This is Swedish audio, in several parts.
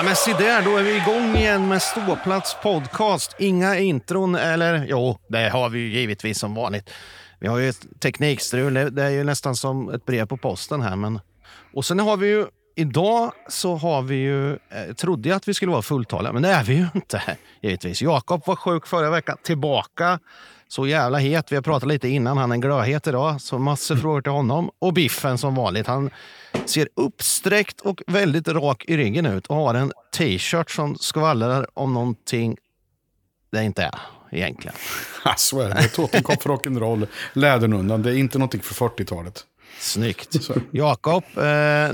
Ja, men se där, då är vi igång igen med Ståplats podcast. Inga intron, eller jo, det har vi ju givetvis som vanligt. Vi har ju ett teknikstrul, det är ju nästan som ett brev på posten här. Men... Och sen har vi ju, idag så har vi ju, eh, trodde jag att vi skulle vara fulltaliga, men det är vi ju inte givetvis. Jakob var sjuk förra veckan, tillbaka. Så jävla het. Vi har pratat lite innan. Han är glödhet idag, så massor frågor till honom. Och Biffen som vanligt. Han ser uppsträckt och väldigt rak i ryggen ut och har en t-shirt som skvallrar om någonting det inte är egentligen. Ja, så är det. Totenkopf rock'n'roll, Lädernundan. Det är inte någonting för 40-talet. Snyggt. Jakob, eh,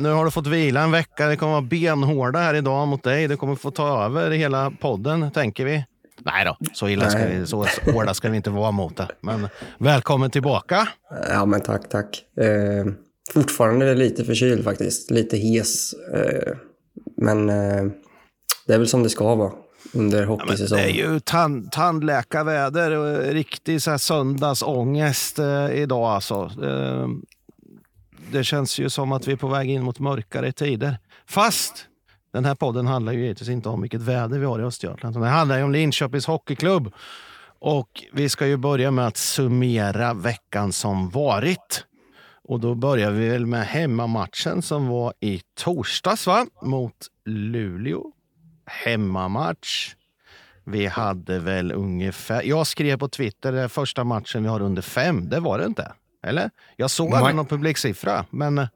nu har du fått vila en vecka. Det kommer vara benhårda här idag mot dig. Du kommer få ta över hela podden, tänker vi. Nej då, så illa ska vi, så hårda ska vi inte vara mot det. Men välkommen tillbaka. Ja, men tack, tack. Eh, fortfarande lite förkyld faktiskt. Lite hes. Eh, men eh, det är väl som det ska vara under hockeysäsongen. Ja, det är ju tand, tandläkarväder och riktig så här söndagsångest eh, idag alltså. Eh, det känns ju som att vi är på väg in mot mörkare tider. Fast den här podden handlar ju givetvis inte om vilket väder vi har i Östergötland. Den handlar ju om Linköpings Hockeyklubb. Och vi ska ju börja med att summera veckan som varit. Och då börjar vi väl med hemmamatchen som var i torsdags va? mot Luleå. Hemmamatch. Vi hade väl ungefär... Jag skrev på Twitter, det första matchen vi har under fem. Det var det inte. Eller? Jag såg aldrig någon publiksiffra, men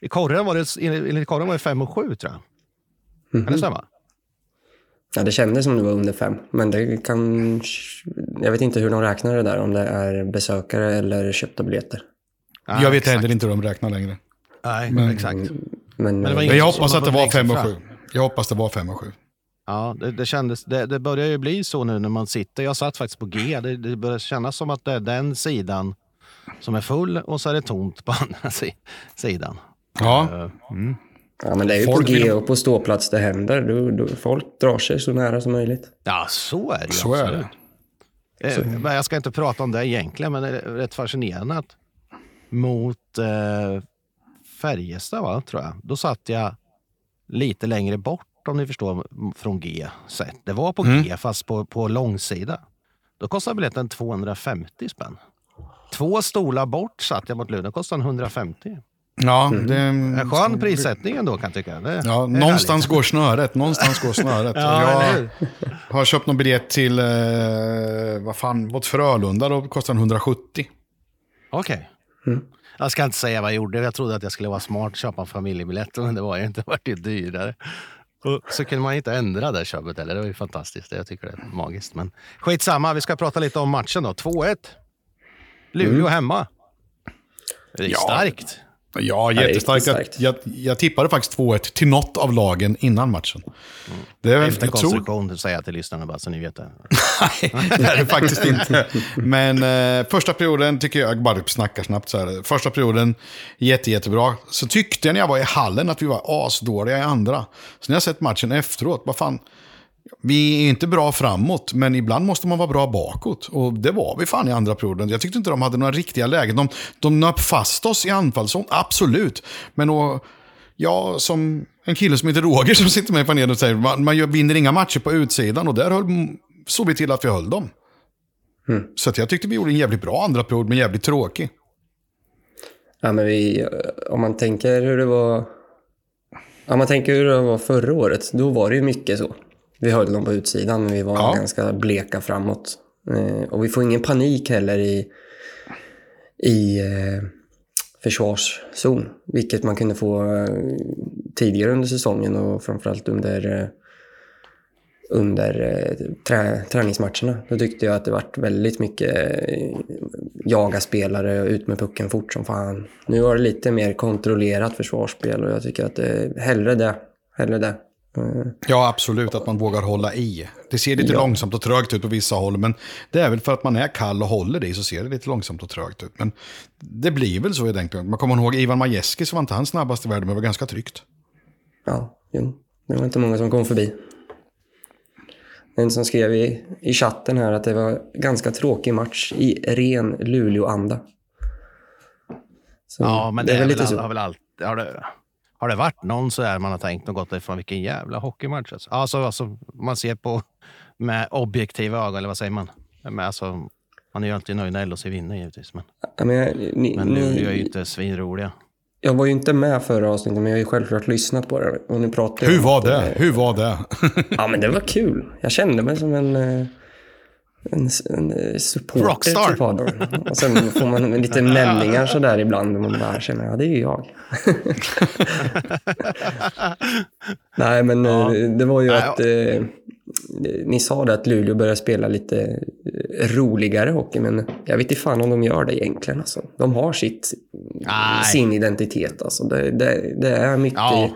i korren var det, enligt korren var det fem och sju tror jag. Mm -hmm. Kan det stämma? Ja, det kändes som det var under fem. Men det kan... Jag vet inte hur de räknar det där, om det är besökare eller köpta biljetter. Ja, jag vet exakt. heller inte hur de räknar längre. Nej, men, exakt. Men, men, men jag hoppas att det var fem och sju. Jag hoppas det var fem och sju. Ja, det, det kändes, det, det, börjar ju bli så nu när man sitter. Jag satt faktiskt på G. Det, det börjar kännas som att det är den sidan som är full och så är det tomt på andra sidan. Ja. Eh, mm. Ja, men det är ju folk på G och på ståplats det händer. Du, du, folk drar sig så nära som möjligt. Ja, så är det Så är det. Eh, jag ska inte prata om det egentligen, men det är rätt fascinerande att mot eh, Färjestad, va, tror jag. Då satt jag lite längre bort, om ni förstår, från G. Sett. Det var på mm. G, fast på, på långsida. Då kostade biljetten 250 spänn. Två stolar bort satt jag mot Luleå. Det kostade 150. Ja, mm. det är en skön prissättning ändå kan jag tycka. Det, ja, någonstans går snöret. Någonstans går snöret. ja, jag har köpt någon biljett till, eh, vad fan, mot Frölunda. Då kostar den 170. Okej. Okay. Mm. Jag ska inte säga vad jag gjorde. Jag trodde att jag skulle vara smart och köpa en familjebiljett, men det var jag inte. Det var ju dyrare. Och så kunde man inte ändra det köpet heller. Det var ju fantastiskt. Jag tycker det är magiskt. Men skitsamma, vi ska prata lite om matchen då. 2-1. Luleå mm. hemma. Det är ja. starkt. Ja, jättestarkt. Jag, jag, jag tippade faktiskt 2-1 till något av lagen innan matchen. Mm. Det är, Efterkonstruktion, tror... säger jag till lyssnarna bara så ni vet det. Nej, det är det faktiskt inte. Men eh, första perioden tycker jag, bara snackar snabbt så här. Första perioden, jätte, jättebra. Så tyckte jag när jag var i hallen att vi var asdåliga i andra. Så när jag sett matchen efteråt, vad fan vi är inte bra framåt, men ibland måste man vara bra bakåt. Och det var vi fan i andra perioden. Jag tyckte inte de hade några riktiga lägen. De, de nöp fast oss i anfallszon, absolut. Men och, ja, som en kille som heter Roger som sitter med i panelen och säger man, man vinner inga matcher på utsidan. Och där höll, såg vi till att vi höll dem. Mm. Så jag tyckte vi gjorde en jävligt bra andra period, men jävligt tråkig. Ja, men vi, om man tänker hur det var... Om man tänker hur det var förra året, då var det ju mycket så. Vi höll dem på utsidan, men vi var ja. ganska bleka framåt. Eh, och vi får ingen panik heller i, i eh, försvarszon, vilket man kunde få eh, tidigare under säsongen och framförallt under, under trä, träningsmatcherna. Då tyckte jag att det varit väldigt mycket jaga spelare och ut med pucken fort som fan. Nu var det lite mer kontrollerat försvarsspel och jag tycker att det, hellre det. Hellre det. Ja, absolut. Att man vågar hålla i. Det ser lite ja. långsamt och trögt ut på vissa håll, men det är väl för att man är kall och håller i så ser det lite långsamt och trögt ut. Men det blir väl så helt enkelt. Man kommer ihåg Ivan Majewski så var inte han snabbast i världen, men var ganska tryggt. Ja, jo. det var inte många som kom förbi. En som skrev i, i chatten här att det var ganska tråkig match i ren Luleå-anda. Ja, men det, det är väl lite så. Har väl allt, har det, Har det varit någon så där man har tänkt och gått ifrån vilken jävla hockeymatch? Alltså, alltså, alltså man ser på med objektiva ögon, eller vad säger man? Men alltså, man är ju alltid nöjd när LHC vinner givetvis. Men, Ja, men, jag- ni, men Luleå är ju ni, inte svinroliga. jag var ju inte med förra avsnittet, men jag har ju självklart lyssnat på det. Och ni pratar ju Hur var det? eh, Hur var det? Ja, men det var kul. Jag kände mig som en, eh, en, en eh, supporter Rockstar. till Pador. Och sen får man lite nämningar sådär ibland. Och man bara känner, ja det är ju jag. Nej, men eh, det var ju att eh, ni sa det att Luleå börjar spela lite eh, roligare hockey, men jag vet inte fan om de gör det egentligen. Alltså. De har sitt, Nej. sin identitet. Alltså. Det, det, det är mycket Ja.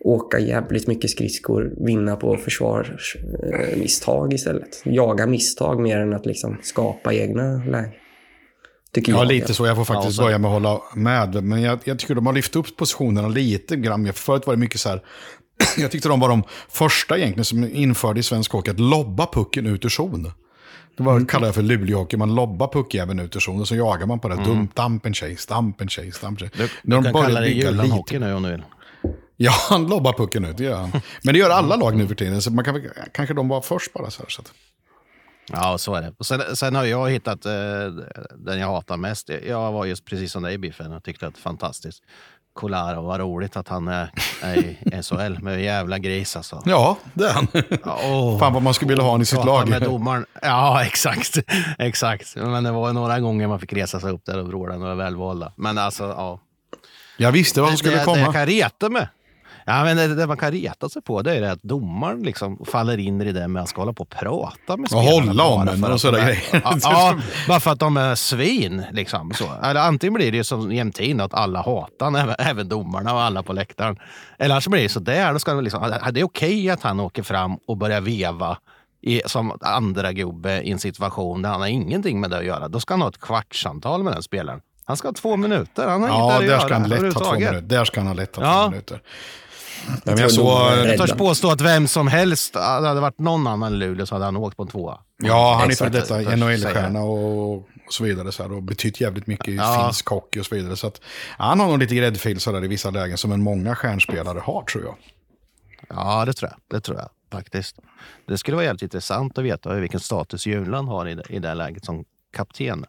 Åka jävligt mycket skridskor, vinna på försvarsmisstag istället. Jaga misstag mer än att liksom skapa egna lägen. Tycker Ja, jag. lite så. Jag får faktiskt Ja, börja med att hålla med. Men jag, jag tycker de har lyft upp positionerna lite grann. För Förut var det mycket så här... Jag tyckte de var de första egentligen som införde i svensk hockey att lobba pucken ut ur zon. Det var, Mm. kallar jag för Luleåhockey. Man lobbar puckjäveln ut ur zon och så jagar man på det. Dump, dump and chase, dump and chase, dump and chase. Mm. Du, de kan kalla det bygga Julan-hockey nu om du vill. Ja, han lobbar pucken ut, det gör han. Men det gör alla lag nu för tiden. Så man kan, kanske de var först bara. Så här, så att. Ja, så är det. Sen, sen har jag hittat eh, den jag hatar mest. Jag var just precis som dig Biffen och tyckte att det var fantastiskt. Kolaro, vad roligt att han är, är i SHL. Men jävla gris alltså. Ja, det är han. Åh. Fan vad man skulle vilja ha han i sitt lag. med domaren. Ja, exakt. exakt. Men det var några gånger man fick resa sig upp där och vråla några välvalda. Men alltså, ja. Jag visste vad som skulle det, Det komma. jag kan reta med. Ja, men det, det man kan reta sig på det är det att domaren liksom faller in i det med att ska hålla på och prata med Och spelarna. hålla om bara en för och är- grejer. Ja, ja, bara för att de är svin. Liksom, så. Eller antingen blir det ju som jämtin att alla hatar även, även domarna och alla på läktaren. Eller annars blir det så där. Då ska de liksom, det är okej att han åker fram och börjar veva i, som andra gubbe i en situation där han har ingenting med det att göra. Då ska han ha ett kvartssamtal med den spelaren. Han ska ha två minuter. Han har Ja, inget där där att ska göra han lätt ha två överhuvudtaget. minuter. Där ska han ha lätt ha Ja. två minuter. Jag domaren är Jag törs påstå att vem som helst, det hade varit någon annan än Luleå så hade han åkt på en tvåa. ja, han är för Exakt, detta jag NHL-stjärna och, och så vidare. Så här, och betytt jävligt mycket i Ja. finsk hockey och så vidare. Så att, han har nog lite gräddfil så där i vissa lägen som en många stjärnspelare har tror jag. Ja, det tror jag. Det tror jag faktiskt. Det skulle vara jävligt intressant att veta vilken status Julan har i det, i det läget som kapten.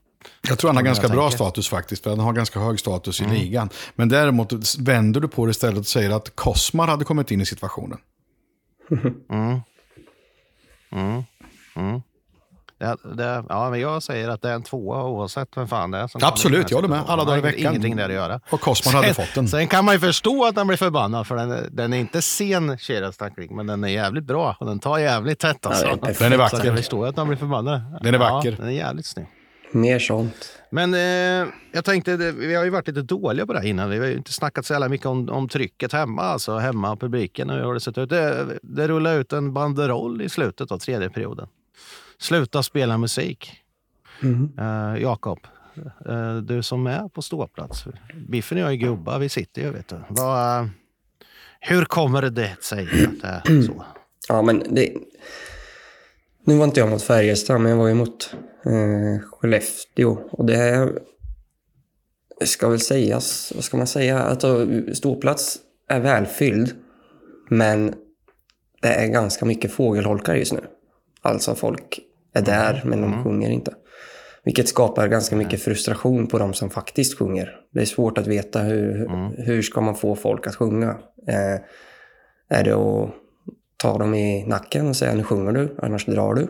Jag tror han har ganska bra tänker. status faktiskt, för han har ganska hög status i ligan. Men däremot vänder du på det istället och säger att Kosmar hade kommit in i situationen. Mm. Mm. Mm. Det, det, ja, men jag säger att det är en tvåa oavsett vem fan det är. Som Absolut, jag håller med. Alla dagar i veckan. Ingenting där att göra. Och Kosman hade Sen- fått den. Sen kan man ju förstå att han blir förbannad, för den, är- den är inte sen, Shiraz tackling, men den är jävligt bra. Och den tar jävligt tätt alltså. Ja, är. Den är Så vacker. jag förstår att han blir förbannad. Den är vacker. Ja, den är jävligt snygg. Mer sånt. Men eh, jag tänkte, det- vi har ju varit lite dåliga på det här innan. Vi har ju inte snackat så jävla mycket om, om trycket hemma, alltså hemma publiken. Hur har det sett ut? Det, det rullar ut en banderoll i slutet av tredje perioden. Sluta spela musik. Eh, Jakob, eh, du som är på ståplats. Biffen och jag är gubbar, vi sitter ju vet du. Vad, hur kommer det sig att det är så? Ja, men det... Nu var inte jag mot Färjestad, men jag var ju mot eh, Skellefteå. Och det ska väl sägas, vad ska man säga? Alltså, ståplats är välfylld, men det är ganska mycket fågelholkar just nu. Alltså folk är där, men de sjunger inte. Vilket skapar ganska mycket frustration på de som faktiskt sjunger. Det är svårt att veta hur, hur ska man få folk att sjunga. Eh, är det att ta dem i nacken och säga nu sjunger du, annars drar du.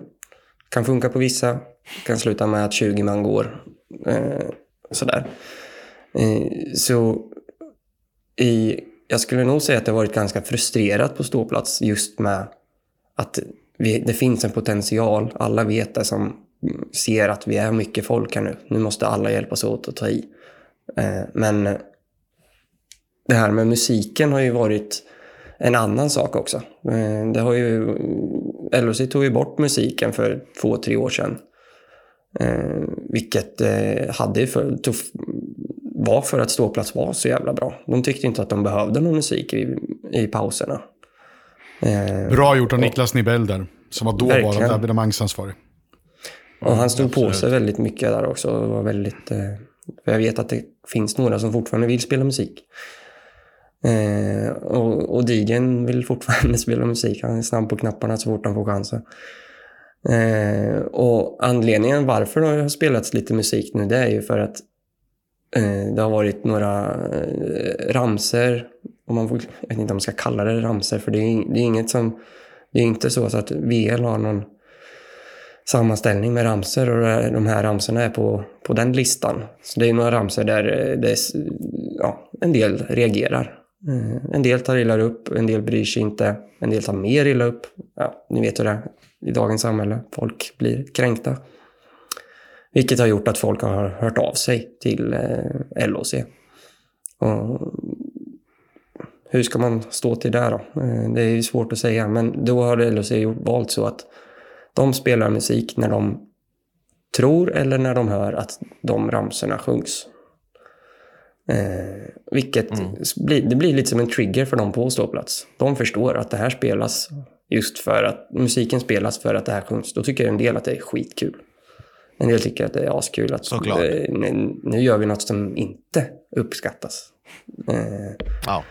Kan funka på vissa, kan sluta med att 20 man går. Eh, sådär. Eh, så i, jag skulle nog säga att det har varit ganska frustrerat på ståplats just med att vi, det finns en potential. Alla vet det som ser att vi är mycket folk här nu. Nu måste alla hjälpas åt att ta i. Eh, men det här med musiken har ju varit en annan sak också. Eh, Det har ju, LHC tog ju bort musiken för två, tre år sedan. Eh, vilket eh, hade för, tuff, var för att ståplats var så jävla bra. De tyckte inte att de behövde någon musik i, i pauserna. Eh, Bra gjort av Niklas Nibell där, som var dåvarande Verkligen. evenemangsansvarig. och han stod på sig väldigt mycket där också. Var väldigt, eh, jag vet att det finns några som fortfarande vill spela musik. Eh, och, och Digen vill fortfarande spela musik. Han är snabb på knapparna så fort han får chansen. Eh, och anledningen varför det har spelats lite musik nu, det är ju för att eh, det har varit några eh, ramser om man får, jag vet inte om man ska kalla det ramser, för det är, det är inget som... Det är inte så, så att VL har någon sammanställning med ramser och de här ramserna är på, på den listan. Så det är några ramser där eh, det är, ja, en del reagerar. Eh, en del tar illa upp, en del bryr sig inte, en del tar mer illa upp. Ja, ni vet hur det är i dagens samhälle. Folk blir kränkta. Vilket har gjort att folk har hört av sig till eh, LOC. Och hur ska man stå till där då? Eh, det är svårt att säga, men då har LHC valt så att de spelar musik när de tror eller när de hör att de ramsorna sjungs. Eh, vilket mm. blir, det blir lite som en trigger för dem på ståplats. De förstår att det här spelas just för att musiken spelas för att det här sjungs. Då tycker en del att det är skitkul. En del tycker att det är askul att Såklart. Eh, nu gör vi något som inte uppskattas. Eh, ja.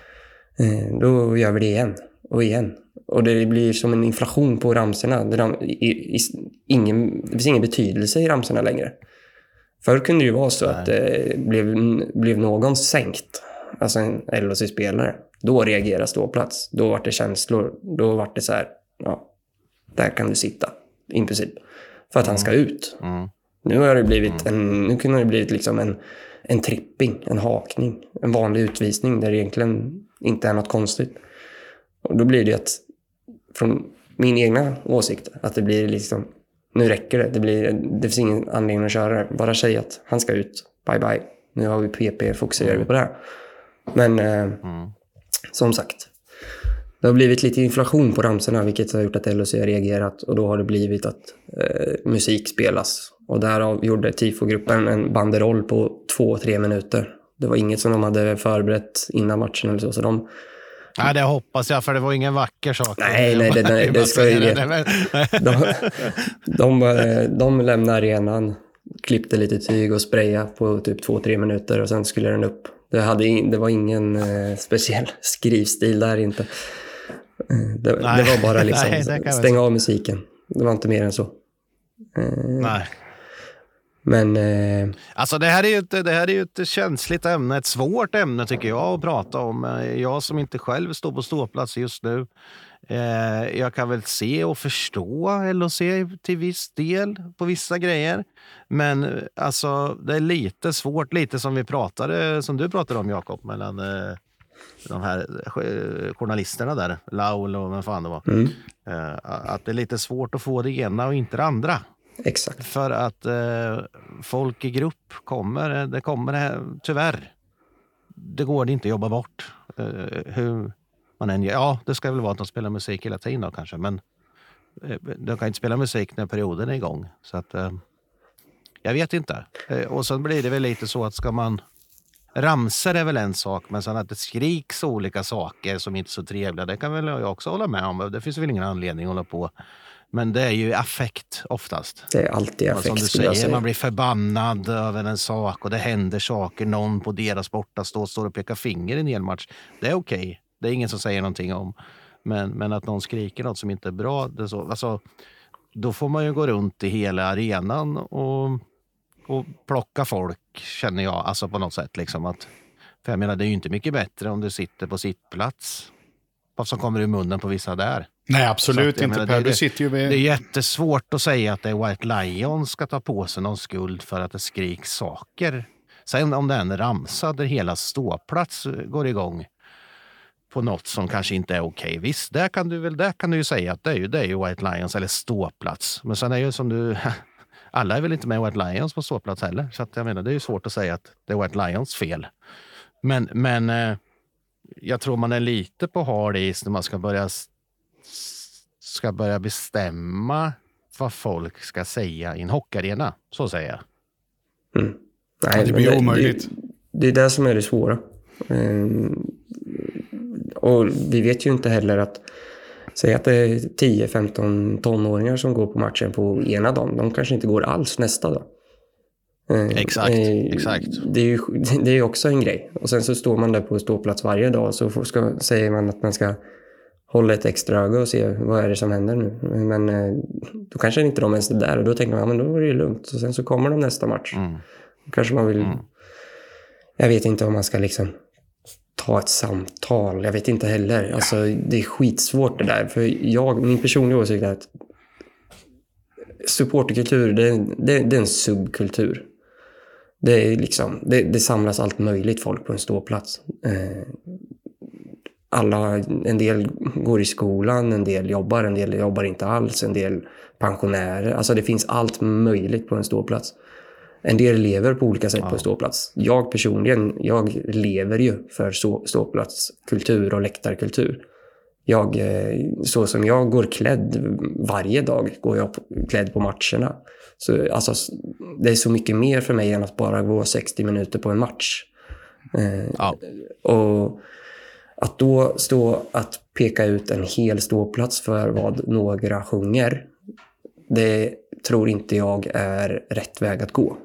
Eh, då gör vi det igen och igen. Och det blir som en inflation på ramserna. Det, ingen, det finns ingen betydelse i ramserna längre. Förr kunde det ju vara så Nej. att det blev, blev någon sänkt, alltså en LHC-spelare, då reagerade ståplats. Då var det känslor. Då var det så här, ja, där kan du sitta, i princip. För att mm. han ska ut. Mm. Nu har det blivit, mm. en, nu kunde det blivit liksom en, en tripping, en hakning, en vanlig utvisning där det egentligen inte är något konstigt. Och då blir det att, från min egna åsikt, att det blir liksom, nu räcker det. Det, blir, det finns ingen anledning att köra det. Bara säg att han ska ut, bye bye. Nu har vi PP, fokuserar vi på det här. Men eh, mm. Som sagt, det har blivit lite inflation på ramsorna vilket har gjort att LHC har reagerat och då har det blivit att eh, musik spelas. Och därav gjorde TIFO-gruppen en banderoll på två, tre minuter det var inget som de hade förberett innan matchen eller så. så de, Nej, det hoppas jag, för det var ingen vacker sak. Nej, nej, det, nej, det ska ju det. De, de, de lämnade arenan, klippte lite tyg och sprayade på typ två, tre minuter och sen skulle den upp. Det, hade, det var ingen eh, speciell skrivstil där inte. Eh, det, det var bara liksom nej, stänga av musiken. Det var inte mer än så. Eh, nej. Men... Eh... Alltså det här, är ju ett, det här är ju ett känsligt ämne, ett svårt ämne tycker jag att prata om. Eh, jag som inte själv står på ståplats just nu. Eh, jag kan väl se och förstå LOC till viss del på vissa grejer. Men eh, alltså, det är lite svårt, lite som vi pratade, som du pratade om Jakob, mellan eh, de här eh, journalisterna där, Laul och vem fan det var. Mm. Eh, att det är lite svårt att få det ena och inte det andra. Exakt. För att eh, folk i grupp kommer, det kommer tyvärr. Det går inte att jobba bort. Hur man än Ja, det ska väl vara att de spelar musik hela tiden då, kanske, men eh, de kan inte spela musik när perioden är igång. Så att, eh, jag vet inte. Eh, och sen blir det väl lite så att ska man Ramsor är väl en sak, men sen att det skriks olika saker som inte är så trevliga, det kan väl jag också hålla med om. Det finns väl ingen anledning att hålla på men det är ju affekt oftast. Det är alltid affekt. Som du säger, man blir förbannad över en sak och det händer saker. Någon på deras bortastå står och pekar finger i en hel match. Det är okej. Det är ingen som säger någonting om. Men, men att någon skriker något som inte är bra, det så, alltså, då får man ju gå runt i hela arenan och, och plocka folk, känner jag. Alltså på något sätt. Liksom att, för jag menar, det är ju inte mycket bättre om du sitter på sittplats. Vad som kommer ur munnen på vissa där. Nej, absolut att, inte menar, Per. Du sitter ju med... Det är jättesvårt att säga att det är White Lion ska ta på sig någon skuld för att det skriks saker. Sen om det är en ramsa där hela ståplats går igång på något som kanske inte är okej. Okay. Visst, där kan du väl där kan du ju säga att det är ju, det är ju White Lions eller ståplats. Men sen är ju som du... Alla är väl inte med White Lions på ståplats heller. Så att jag menar, det är ju svårt att säga att det är White Lions fel. Men, men eh, jag tror man är lite på hard is när man ska börja ska börja bestämma vad folk ska säga i en hockeyarena. Så säger jag. Mm. Nej, det blir det, omöjligt. Det, det, är det som är det svåra. Och vi vet ju inte heller att Säg att det är 10-15 tonåringar som går på matchen på ena dagen. De kanske inte går alls nästa dag. Eh, Exakt, eh, exakt. Det är ju det är också en grej. Och sen så står man där på ståplats varje dag och så får, ska, säger man att man ska hålla ett extra öga och se vad är det som händer nu. Men eh, då kanske inte de ens är där och då tänker man ja, men då är det ju lugnt. Och sen så kommer de nästa match. Mm. Då kanske man vill... Jag vet inte om man ska liksom ta ett samtal. Jag vet inte heller. Alltså, det är skitsvårt det där. För jag, min personliga åsikt är att supporterkultur, det, är- det, det är en subkultur. Det, är liksom, det, det samlas allt möjligt folk på en ståplats. Eh, alla, en del går i skolan, en del jobbar, en del jobbar inte alls, en del pensionärer. Alltså det finns allt möjligt på en ståplats. En del lever på olika sätt på en ståplats. Jag personligen, jag lever ju för ståplatskultur och läktarkultur. Jag, eh, så som jag går klädd varje dag, går jag på, klädd på matcherna. Så, alltså, det är så mycket mer för mig än att bara gå 60 minuter på en match. Eh, Ja. och att då stå att peka ut en hel ståplats för vad några sjunger, det tror inte jag är rätt väg att gå.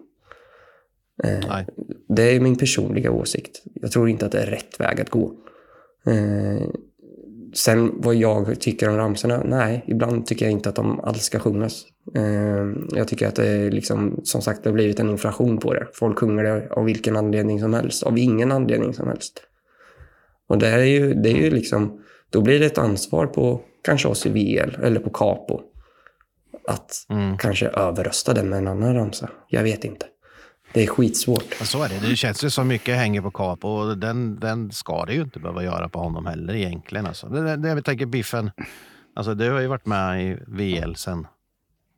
Eh, Nej. det är min personliga åsikt. Jag tror inte att det är rätt väg att gå. Eh, sen vad jag tycker om ramsorna? Nej, ibland tycker jag inte att de alls ska sjungas. Eh, jag tycker att det liksom, som sagt, det har blivit en inflation på det. Folk sjunger det av vilken anledning som helst, av ingen anledning som helst. Och det är ju, det är ju liksom, då blir det ett ansvar på kanske oss i VL eller på Capo. Att Mm. kanske överrösta den med en annan ramsa. Jag vet inte. Det är skitsvårt. Ja, Så är det. Det känns ju som mycket hänger på Capo och den, den ska det ju inte behöva göra på honom heller egentligen. Alltså. Det, det, det jag tänker Biffen, alltså, du har ju varit med i VL sen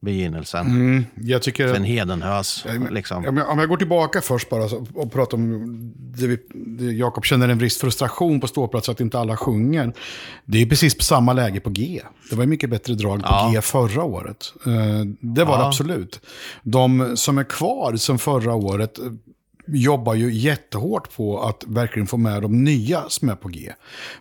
begynnelsen. Mm, jag tycker... Sen Hedenhös. Liksom. Om jag, om jag går tillbaka först bara och pratar om det, vi, det Jakob känner en viss frustration på ståplats att inte alla sjunger. Det är precis på samma läge på G. Det var mycket bättre drag på Ja. G förra året. Eh, Det var det Ja. absolut. De som är kvar sen förra året jobbar ju jättehårt på att verkligen få med de nya som är på G.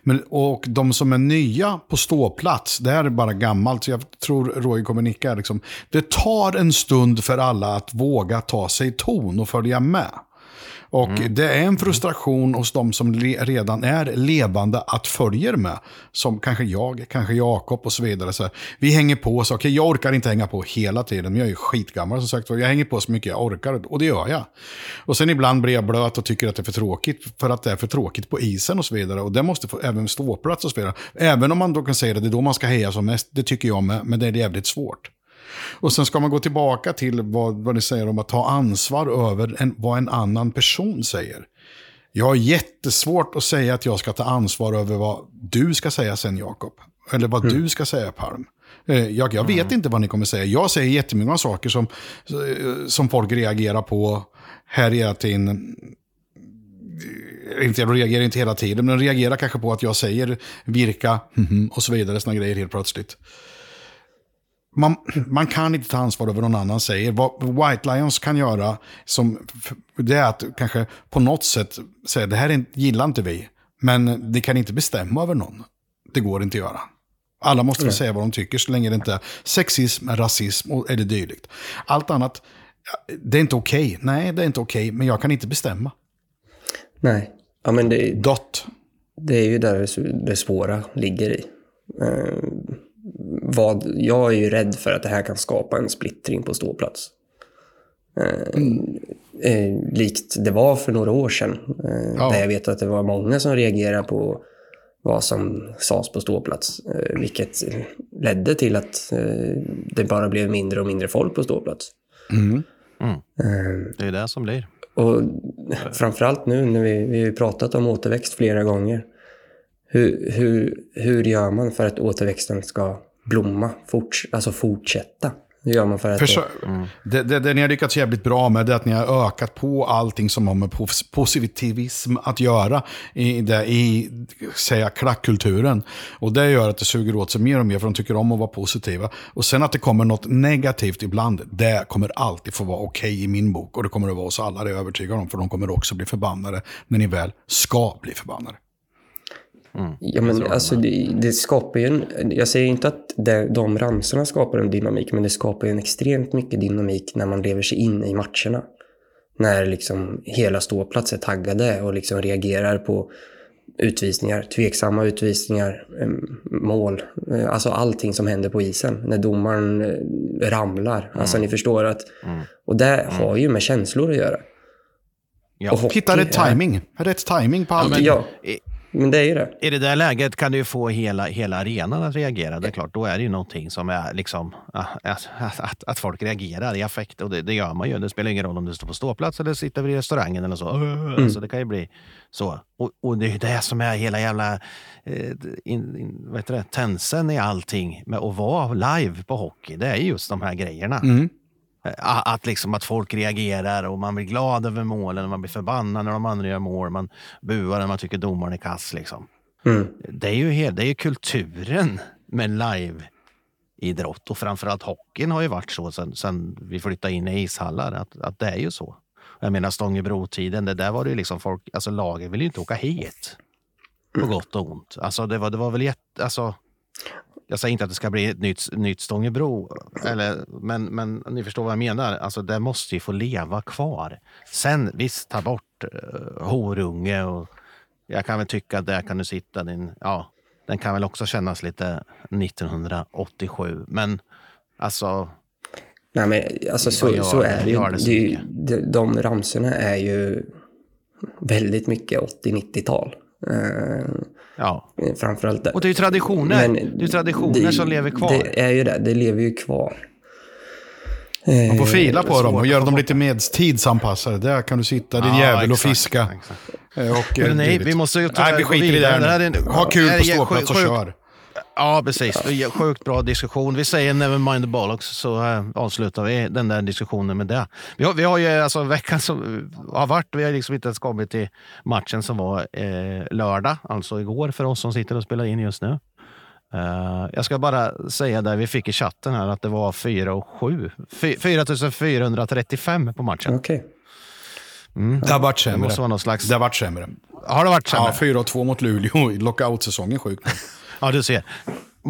Men, och de som är nya på ståplats, det här är bara gammalt, så jag tror Roy kommer nicka. Liksom. Det tar en stund för alla att våga ta sig ton och följa med. Och det är en frustration hos de som le- redan är levande att följer med. Som kanske jag, kanske Jakob och så vidare. Så vi hänger på, så okej jag orkar inte hänga på hela tiden, men jag är ju skitgammal som sagt. Jag hänger på så mycket jag orkar och det gör jag. Och sen ibland blir jag blöt och tycker att det är för tråkigt, för att det är för tråkigt på isen och så vidare. Och det måste få även ståplats och så vidare. Även om man då kan säga att det är då man ska heja som mest, det tycker jag med, men det är jävligt svårt. Och sen ska man gå tillbaka till vad, vad ni säger om att ta ansvar över en, vad en annan person säger. Jag har jättesvårt att säga att jag ska ta ansvar över vad du ska säga sen, Jakob. Eller vad du ska säga, Palm. Eh, Jag, jag vet inte vad ni kommer säga. Jag säger jättemånga saker som, eh, som folk reagerar på här hela tiden. Eh, Inte, jag reagerar inte hela tiden, men reagerar kanske på att jag säger virka och så vidare, såna grejer helt plötsligt. Man, man kan inte ta ansvar över någon annan säger. Vad White Lions kan göra, som, det är att kanske på något sätt säga det här är, gillar inte vi, men det kan inte bestämma över någon. Det går inte att göra. Alla måste få säga vad de tycker så länge det inte är sexism, rasism och- eller dylikt. Allt annat, det är inte okej. Nej, det är inte okej, men jag kan inte bestämma. Nej. Ja, men det, Dot. det är ju där det- svåra ligger i. Eh, vad, jag är ju rädd för att det här kan skapa en splittring på ståplats. Eh, eh, likt det var för några år sedan. Eh, Ja. Där jag vet att det var många som reagerade på vad som sades på ståplats. Eh, vilket ledde till att eh, det bara blev mindre och mindre folk på ståplats. Mm. Eh, Det är det som blir. och framförallt nu när vi, vi har ju pratat om återväxt flera gånger. Hur, hur, hur gör man för att återväxten ska blomma, forts, alltså fortsätta? Hur gör man för att... Försö- Mm. det, det, det ni har lyckats jävligt bra med är att ni har ökat på allting som har med pos- positivism att göra i, det, i säga, klackkulturen. Och det gör att det suger åt sig mer och mer för de tycker om att vara positiva. Och sen att det kommer något negativt ibland, det kommer alltid få vara okej i min bok. Och det kommer det vara hos alla, det är jag övertygad om. För de kommer också bli förbannade när ni väl ska bli förbannade. Ja, men alltså det, det skapar ju en... Jag säger inte att det, de ramsorna skapar en dynamik, men det skapar ju en extremt mycket dynamik när man lever sig in i matcherna. När liksom hela ståplats är taggade och liksom reagerar på utvisningar, tveksamma utvisningar, eh, mål. Eh, Alltså allting som händer på isen. När domaren eh, ramlar. Alltså ni förstår att... Och det har ju med känslor att göra. Ja. Och hockey Hitta rätt är- timing. Rätt timing på allt. men- Ja, I- men det är ju det. I det där läget kan du ju få hela, hela arenan att reagera. Det är klart, då är det ju någonting som är liksom ah, att, att, att folk reagerar i affekt. Och det, det gör man ju. Det spelar ingen roll om du står på ståplats eller sitter vid restaurangen eller så. Alltså, det kan ju bli så. Och, och det är ju det som är hela jävla eh, in, in, vad heter det, tensen i allting med att vara live på hockey. Det är just de här grejerna. Mm. Eh, Att, liksom, att folk reagerar och man blir glad över målen och man blir förbannad när de andra gör mål. Man buar när man tycker domaren är kass. Liksom. Mm. Det är ju, helt, det är ju kulturen med live-idrott och framförallt hockeyn har ju varit så sen, sen vi flyttade in i ishallar. Att, att det är ju så. Jag menar Stångebro-tiden, det där var det ju liksom folk, alltså lagen ville ju inte åka hit. På gott och ont. Alltså det var, det var väl jätte, alltså jag säger inte att det ska bli ett nytt, nytt Stångebro, eller, men, men ni förstår vad jag menar. Alltså, det måste ju få leva kvar. Sen visst, ta bort uh, horunge och jag kan väl tycka att där kan du sitta din, ja, den kan väl också kännas lite 1987. Men alltså, Nej, men alltså så, gör så är. Gör det ju- de, de ramsorna är ju väldigt mycket 80-90-tal. Eh, ja. framförallt där. Och det är ju traditioner. Men det är traditioner som lever kvar. Det är ju det, det lever ju kvar. Man får fila på svårt dem och göra dem lite med tidsanpassade. Där kan du sitta din Ja, jävel och fiska. exakt. Eh, Och, eh, Men nej, vi måste ju tyvärr Nej, vi skiter i det här Det här är nu. Ha kul det på ståplats och kör. Ja, precis. Det är Sjukt bra diskussion. Vi säger never mind the bollocks så äh, avslutar vi den där diskussionen med det. Vi har, vi har ju alltså veckan som har varit, vi har liksom inte ens kommit till matchen som var eh, lördag, alltså igår för oss som sitter och spelar in just nu. Eh, jag ska bara säga där vi fick i chatten här att det var 4 och 7. 4435 på matchen. Okej. Det har varit Det sämre. måste vara någon slags... Det har varit sämre. Har det varit sämre? Ja, 4-2 mot Luleå i lockout-säsongen. Sjukt. Ja, du ser.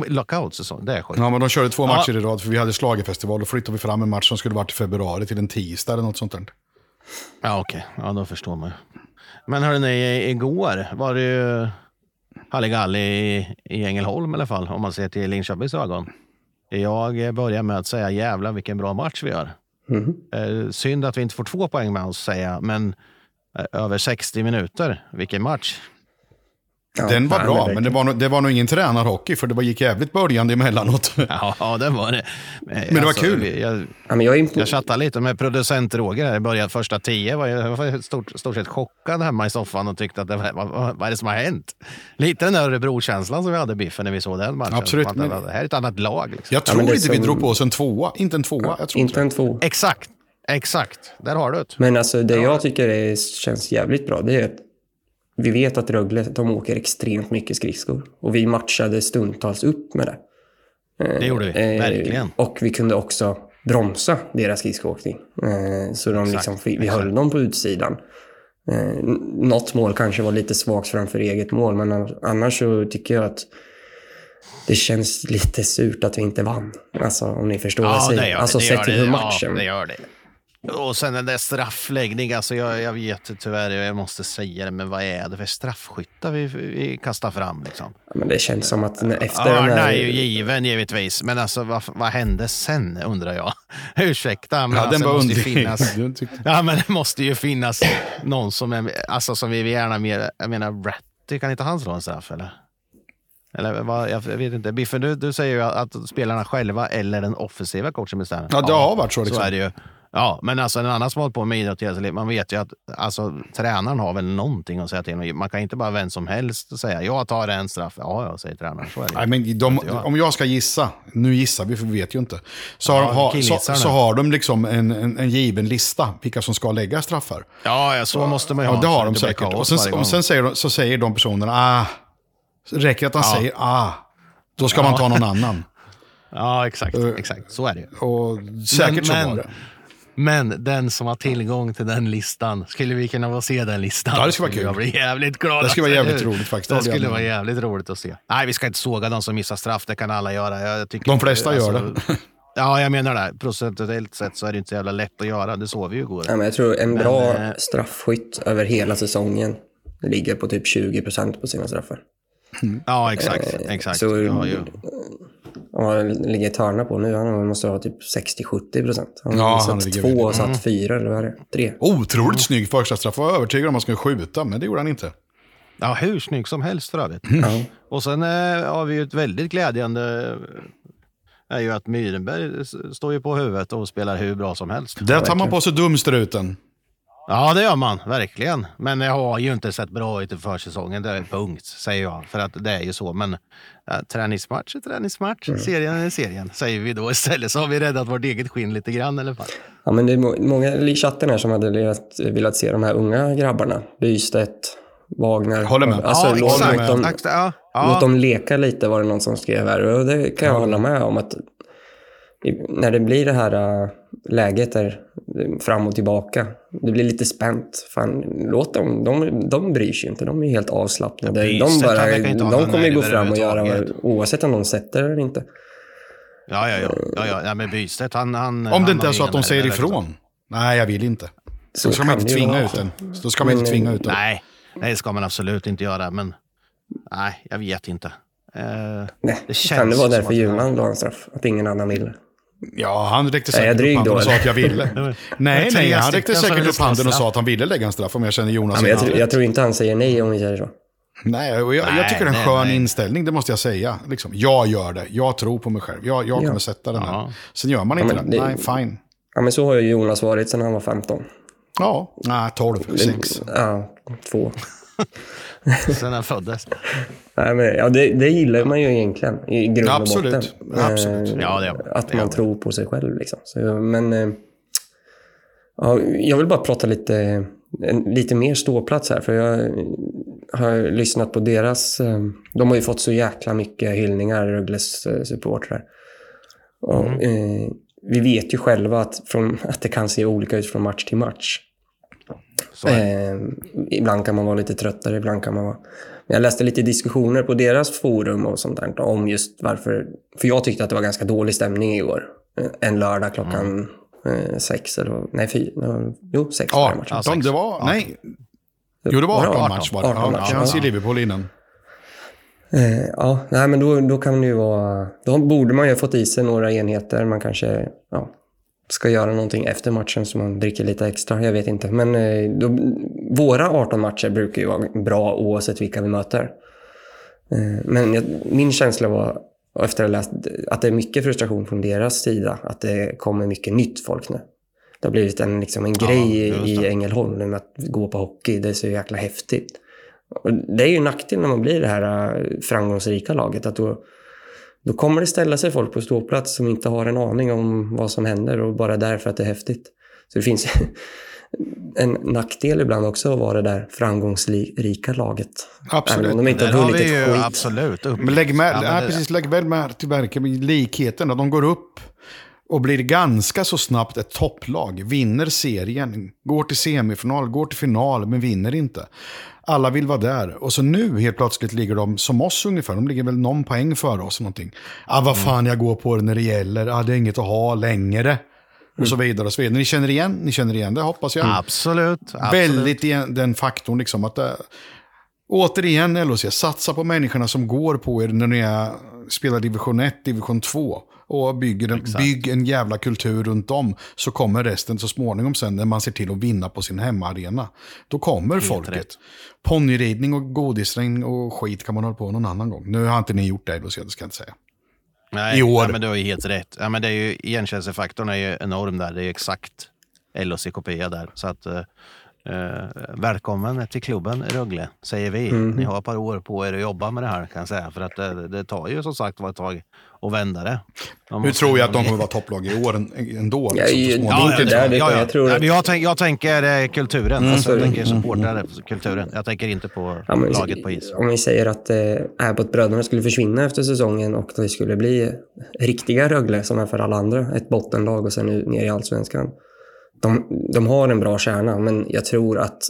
Lockout-säsong, det är sjukt. Ja, men de körde två Ja. matcher i rad för vi hade slagerfestival. Då flyttade vi fram en match som skulle varit i februari till en tisdag eller något sånt där. Ja, okej. Ja, då förstår man ju. Men hörni, igår var det ju Halligalli i, i Ängelholm i alla fall, om man ser till Linköpings ögon. Jag börjar med att säga jävlar vilken bra match vi gör. Mhm. Eh, synd att vi inte får två poäng med oss, säga jag, men eh, över 60 minuter, vilken match. Ja, Den var bra, men det var, nog- det var nog ingen tränarhockey för det var, gick jävligt börjande emellanåt. Ja, ja det var det. Men det var kul. Jag, Ja, men jag impo- jag chattade lite med producent Roger här i början, första tio. Var jag var stort, stort sett chockad hemma i soffan och tyckte att det var, vad, vad, är det som har hänt? Lite den där Örebro-känslan som vi hade Biffen när vi såg den matchen. Absolut, Att men- Det här är ett annat lag. Liksom. Jag tror men är inte vi som- drog på oss en tvåa. Inte en tvåa. Jag tror inte en två. Exakt, exakt. Där har du det. Men alltså det jag tycker är, känns jävligt bra, det är att vi vet att Rögle, de åker extremt mycket skridskor. Och vi matchade stundtals upp med det. Det gjorde vi, Eh, verkligen. Och vi kunde också bromsa deras skridskoåkning. Eh, så de liksom, vi, höll dem på utsidan. Eh, något mål kanske var lite svagt framför eget mål, men annars så tycker jag att det känns lite surt att vi inte vann. Alltså om ni förstår vad jag Ja, säger. gör alltså sett till hur matchen... Ja, det gör det. Och sen den där straffläggning, alltså jag, jag vet tyvärr, jag måste säga det, men vad är det för straffskyttar vi, vi kastar fram? Liksom? Men det känns som att efter den Örna här... är ju given givetvis, men alltså vad, vad hände sen undrar jag? Ursäkta, men Ja, alltså, den var det måste finnas... Ja, men det måste ju finnas någon som är, alltså som vi vill gärna mer, jag menar Ratty, kan inte han slå en straff eller? Eller vad, jag vet inte. Biffen, du, du säger ju att spelarna själva eller den offensiva coachen bestämmer. Ja, det har varit så, liksom. Så är det ju. Ja, men alltså en annan som har hållit på med idrott hela sitt liv, man vet ju att alltså, tränaren har väl någonting att säga till om. Man kan inte bara vem som helst säga jag tar en straff. Ja, ja, säger tränaren. Så är det. Nej, men de, jag. om jag ska gissa, nu gissar vi för vi vet ju inte, så har, Ja, de- ha, så, så har de liksom en, en, en given lista vilka som ska lägga straffar. Ja, ja, så måste man ju Ja, ha. det så har de säkert. Och sen, och sen säger, de, så säger de personerna, ah, räcker att han Ja. säger ah, då ska man ta någon annan. Ja, exakt. exakt. Så är det ju. Och säkert så men- var det. Men den som har tillgång till den listan, skulle vi kunna få se den listan? Ja, det skulle vara Jag kul. bli jävligt glad. Det skulle vara alltså, jävligt roligt faktiskt. Det Det jag skulle vara jävligt roligt att se. Nej, vi ska inte såga de som missar straff. Det kan alla göra. Jag tycker De flesta gör alltså, Ja, jag menar det. Procentuellt sett så är det inte så jävla lätt att göra. Det såg vi ju igår. Ja, men jag tror en bra eh, straffskytt över hela säsongen ligger på typ 20 procent på sina straffar. Ja, exakt. Eh, exakt. så- ja, ju. Han ligger Törna på nu, han måste ha typ 60-70 procent. Han Ja, har han satt två och satt fyra, eller vad är det? Tre. Otroligt snygg första straff. Jag var övertygad om att han skulle skjuta, men det gjorde han inte. ja, hur snygg som helst för övrigt. Ja. Och sen eh, har vi ju ett väldigt glädjande eh, är ju att Myrenberg står ju på huvudet och spelar hur bra som helst. Där tar man på sig dumstruten. Ja, det gör man verkligen. Men det har ju inte sett bra ut i försäsongen. Det är punkt, säger jag. För att det är ju så. Men ja, träningsmatch är träningsmatch. Serien är serien, säger vi då istället. Så har vi räddat vårt eget skinn lite grann i alla fall. Ja, men det är må- många i chatten här som hade velat, velat se de här unga grabbarna. Bystedt, Wagner. Håller med. Alltså, ja, låt, håller låt, dem, Exakt, ja. låt Ja. dem leka lite var det någon som skrev här. Och det kan jag hålla med om. att När det blir det här äh, läget där äh, fram och tillbaka. Det blir lite spänt. Fan, låt dem. De, de bryr sig inte. De är helt avslappnade. Ja, de, bara, de kommer gå fram och göra överhuvudtaget. oavsett om de sätter eller inte. Ja, ja, ja. ja, ja. ja men Bystedt, han... han Om det inte är så att de säger ifrån. Nej, jag vill inte. Så Då ska man inte tvinga ut den. Då ska man inte tvinga ut den. Nej, det ska man absolut inte göra. Men nej, jag vet inte. Eh, Nej, Det känns kan det vara därför Julan la en straff? Att ingen annan ville? Ja, han räckte säkert upp handen då, och sa att jag ville. nej, nej, han räckte säkert upp handen och sa att han ville lägga en straff om jag känner Jonas. Ja, men jag, tror, jag tror inte han säger nej om vi säger så. Nej, och jag, jag tycker det är en nej, skön nej. inställning, det måste jag säga. Liksom, jag gör det, jag tror på mig själv, jag, jag Ja. kommer sätta den här. Ja. Sen gör man inte men det. Nej, fine. Ja, men så har ju Jonas varit sedan han var 15. Ja, nej, 12, 6. Ja, två. sen han föddes. Nej, men, ja, det, det gillar man ju egentligen i grund och Absolut. botten. Absolut. Eh, Ja, det. Att Det man man. tror på sig själv. Liksom. Så, men eh, ja, jag vill bara prata lite, en, lite mer ståplats här. För jag har lyssnat på deras... eh, De har ju fått så jäkla mycket hyllningar, Rögles supportrar. Och, Mm. vi vet ju själva att, från, att det kan se olika ut från match till match. Eh, ibland kan man vara lite tröttare, ibland kan man vara... Men jag läste lite diskussioner på deras forum och sånt där om just varför... För jag tyckte att det var ganska dålig stämning i år. Eh, En lördag klockan eh, sex eller... Nej, fyra. Jo, sex var det matchen. 18, det var, nej. Jo, det var Var det 18 18? match var det. 18 Ja, match, han ser ja. Liverpool innan. Eh, ja, nej, men då, då kan det ju vara... Då borde man ju ha fått i sig några enheter. Man kanske ja, ska göra någonting efter matchen så man dricker lite extra. Jag vet inte. Men eh, då, våra 18 matcher brukar ju vara bra oavsett vilka vi möter. Eh, men jag, min känsla var, efter att ha läst, att det är mycket frustration från deras sida. Att det kommer mycket nytt folk nu. Det har blivit en, liksom en grej just i. Ängelholm nu med att gå på hockey. Det är så jäkla häftigt. Och det är ju en nackdel när man blir det här äh, framgångsrika laget. Att då, då kommer det ställa sig folk på ståplats som inte har en aning om vad som händer och bara därför att det är häftigt. Så det finns en nackdel ibland också att vara det där framgångsrika laget. Absolut. Även om de inte har vunnit ett skit. absolut upp. Men lägg, med, Ja, men ja, det- precis, lägg väl med till verket med likheten. Att de går upp och blir ganska så snabbt ett topplag. Vinner serien, går till semifinal, går till final, men vinner inte. Alla vill vara där. Och så nu helt plötsligt ligger de som oss ungefär. De ligger väl någon poäng före oss. Någonting. Ah, vad fan jag går på det när det gäller. Ah, det är inget att ha längre. Och så vidare. Och så vidare. Ni känner igen? Ni känner igen det hoppas jag. Absolut. absolut. Väldigt igen, den faktorn liksom att det, Återigen LHC, satsa på människorna som går på er när ni är, spelar division 1, division 2. Och bygger en, bygg en jävla kultur runt om. Så kommer resten så småningom sen när man ser till att vinna på sin hemmaarena. Då kommer folket. rätt. Ponnyridning och godisregn och skit kan man hålla på någon annan gång. Nu har inte ni gjort det det ska jag inte säga. Nej, i år. Ja, men du har ju helt rätt. Ja, men det är ju, igenkännelsefaktorn är ju enorm där. Det är ju exakt LHC-kopia där. Så att, eh, välkommen till klubben Rögle, säger vi. Mm. Ni har ett par år på er att jobba med det här kan jag säga. För att det, det tar ju som sagt var ett tag att vända det. Nu tror jag att de kommer vara topplag i år en- ändå. Ja, Liksom, jag tror tänk, jag tänker kulturen. Alltså, jag Mm. tänker supportrar, kulturen. Jag tänker inte på Ja, men laget på is. Om vi säger att eh, Abbott-bröderna skulle försvinna efter säsongen och det skulle bli riktiga Rögle som är för alla andra, ett bottenlag och sen ner i allsvenskan. De, de har en bra kärna, men jag tror att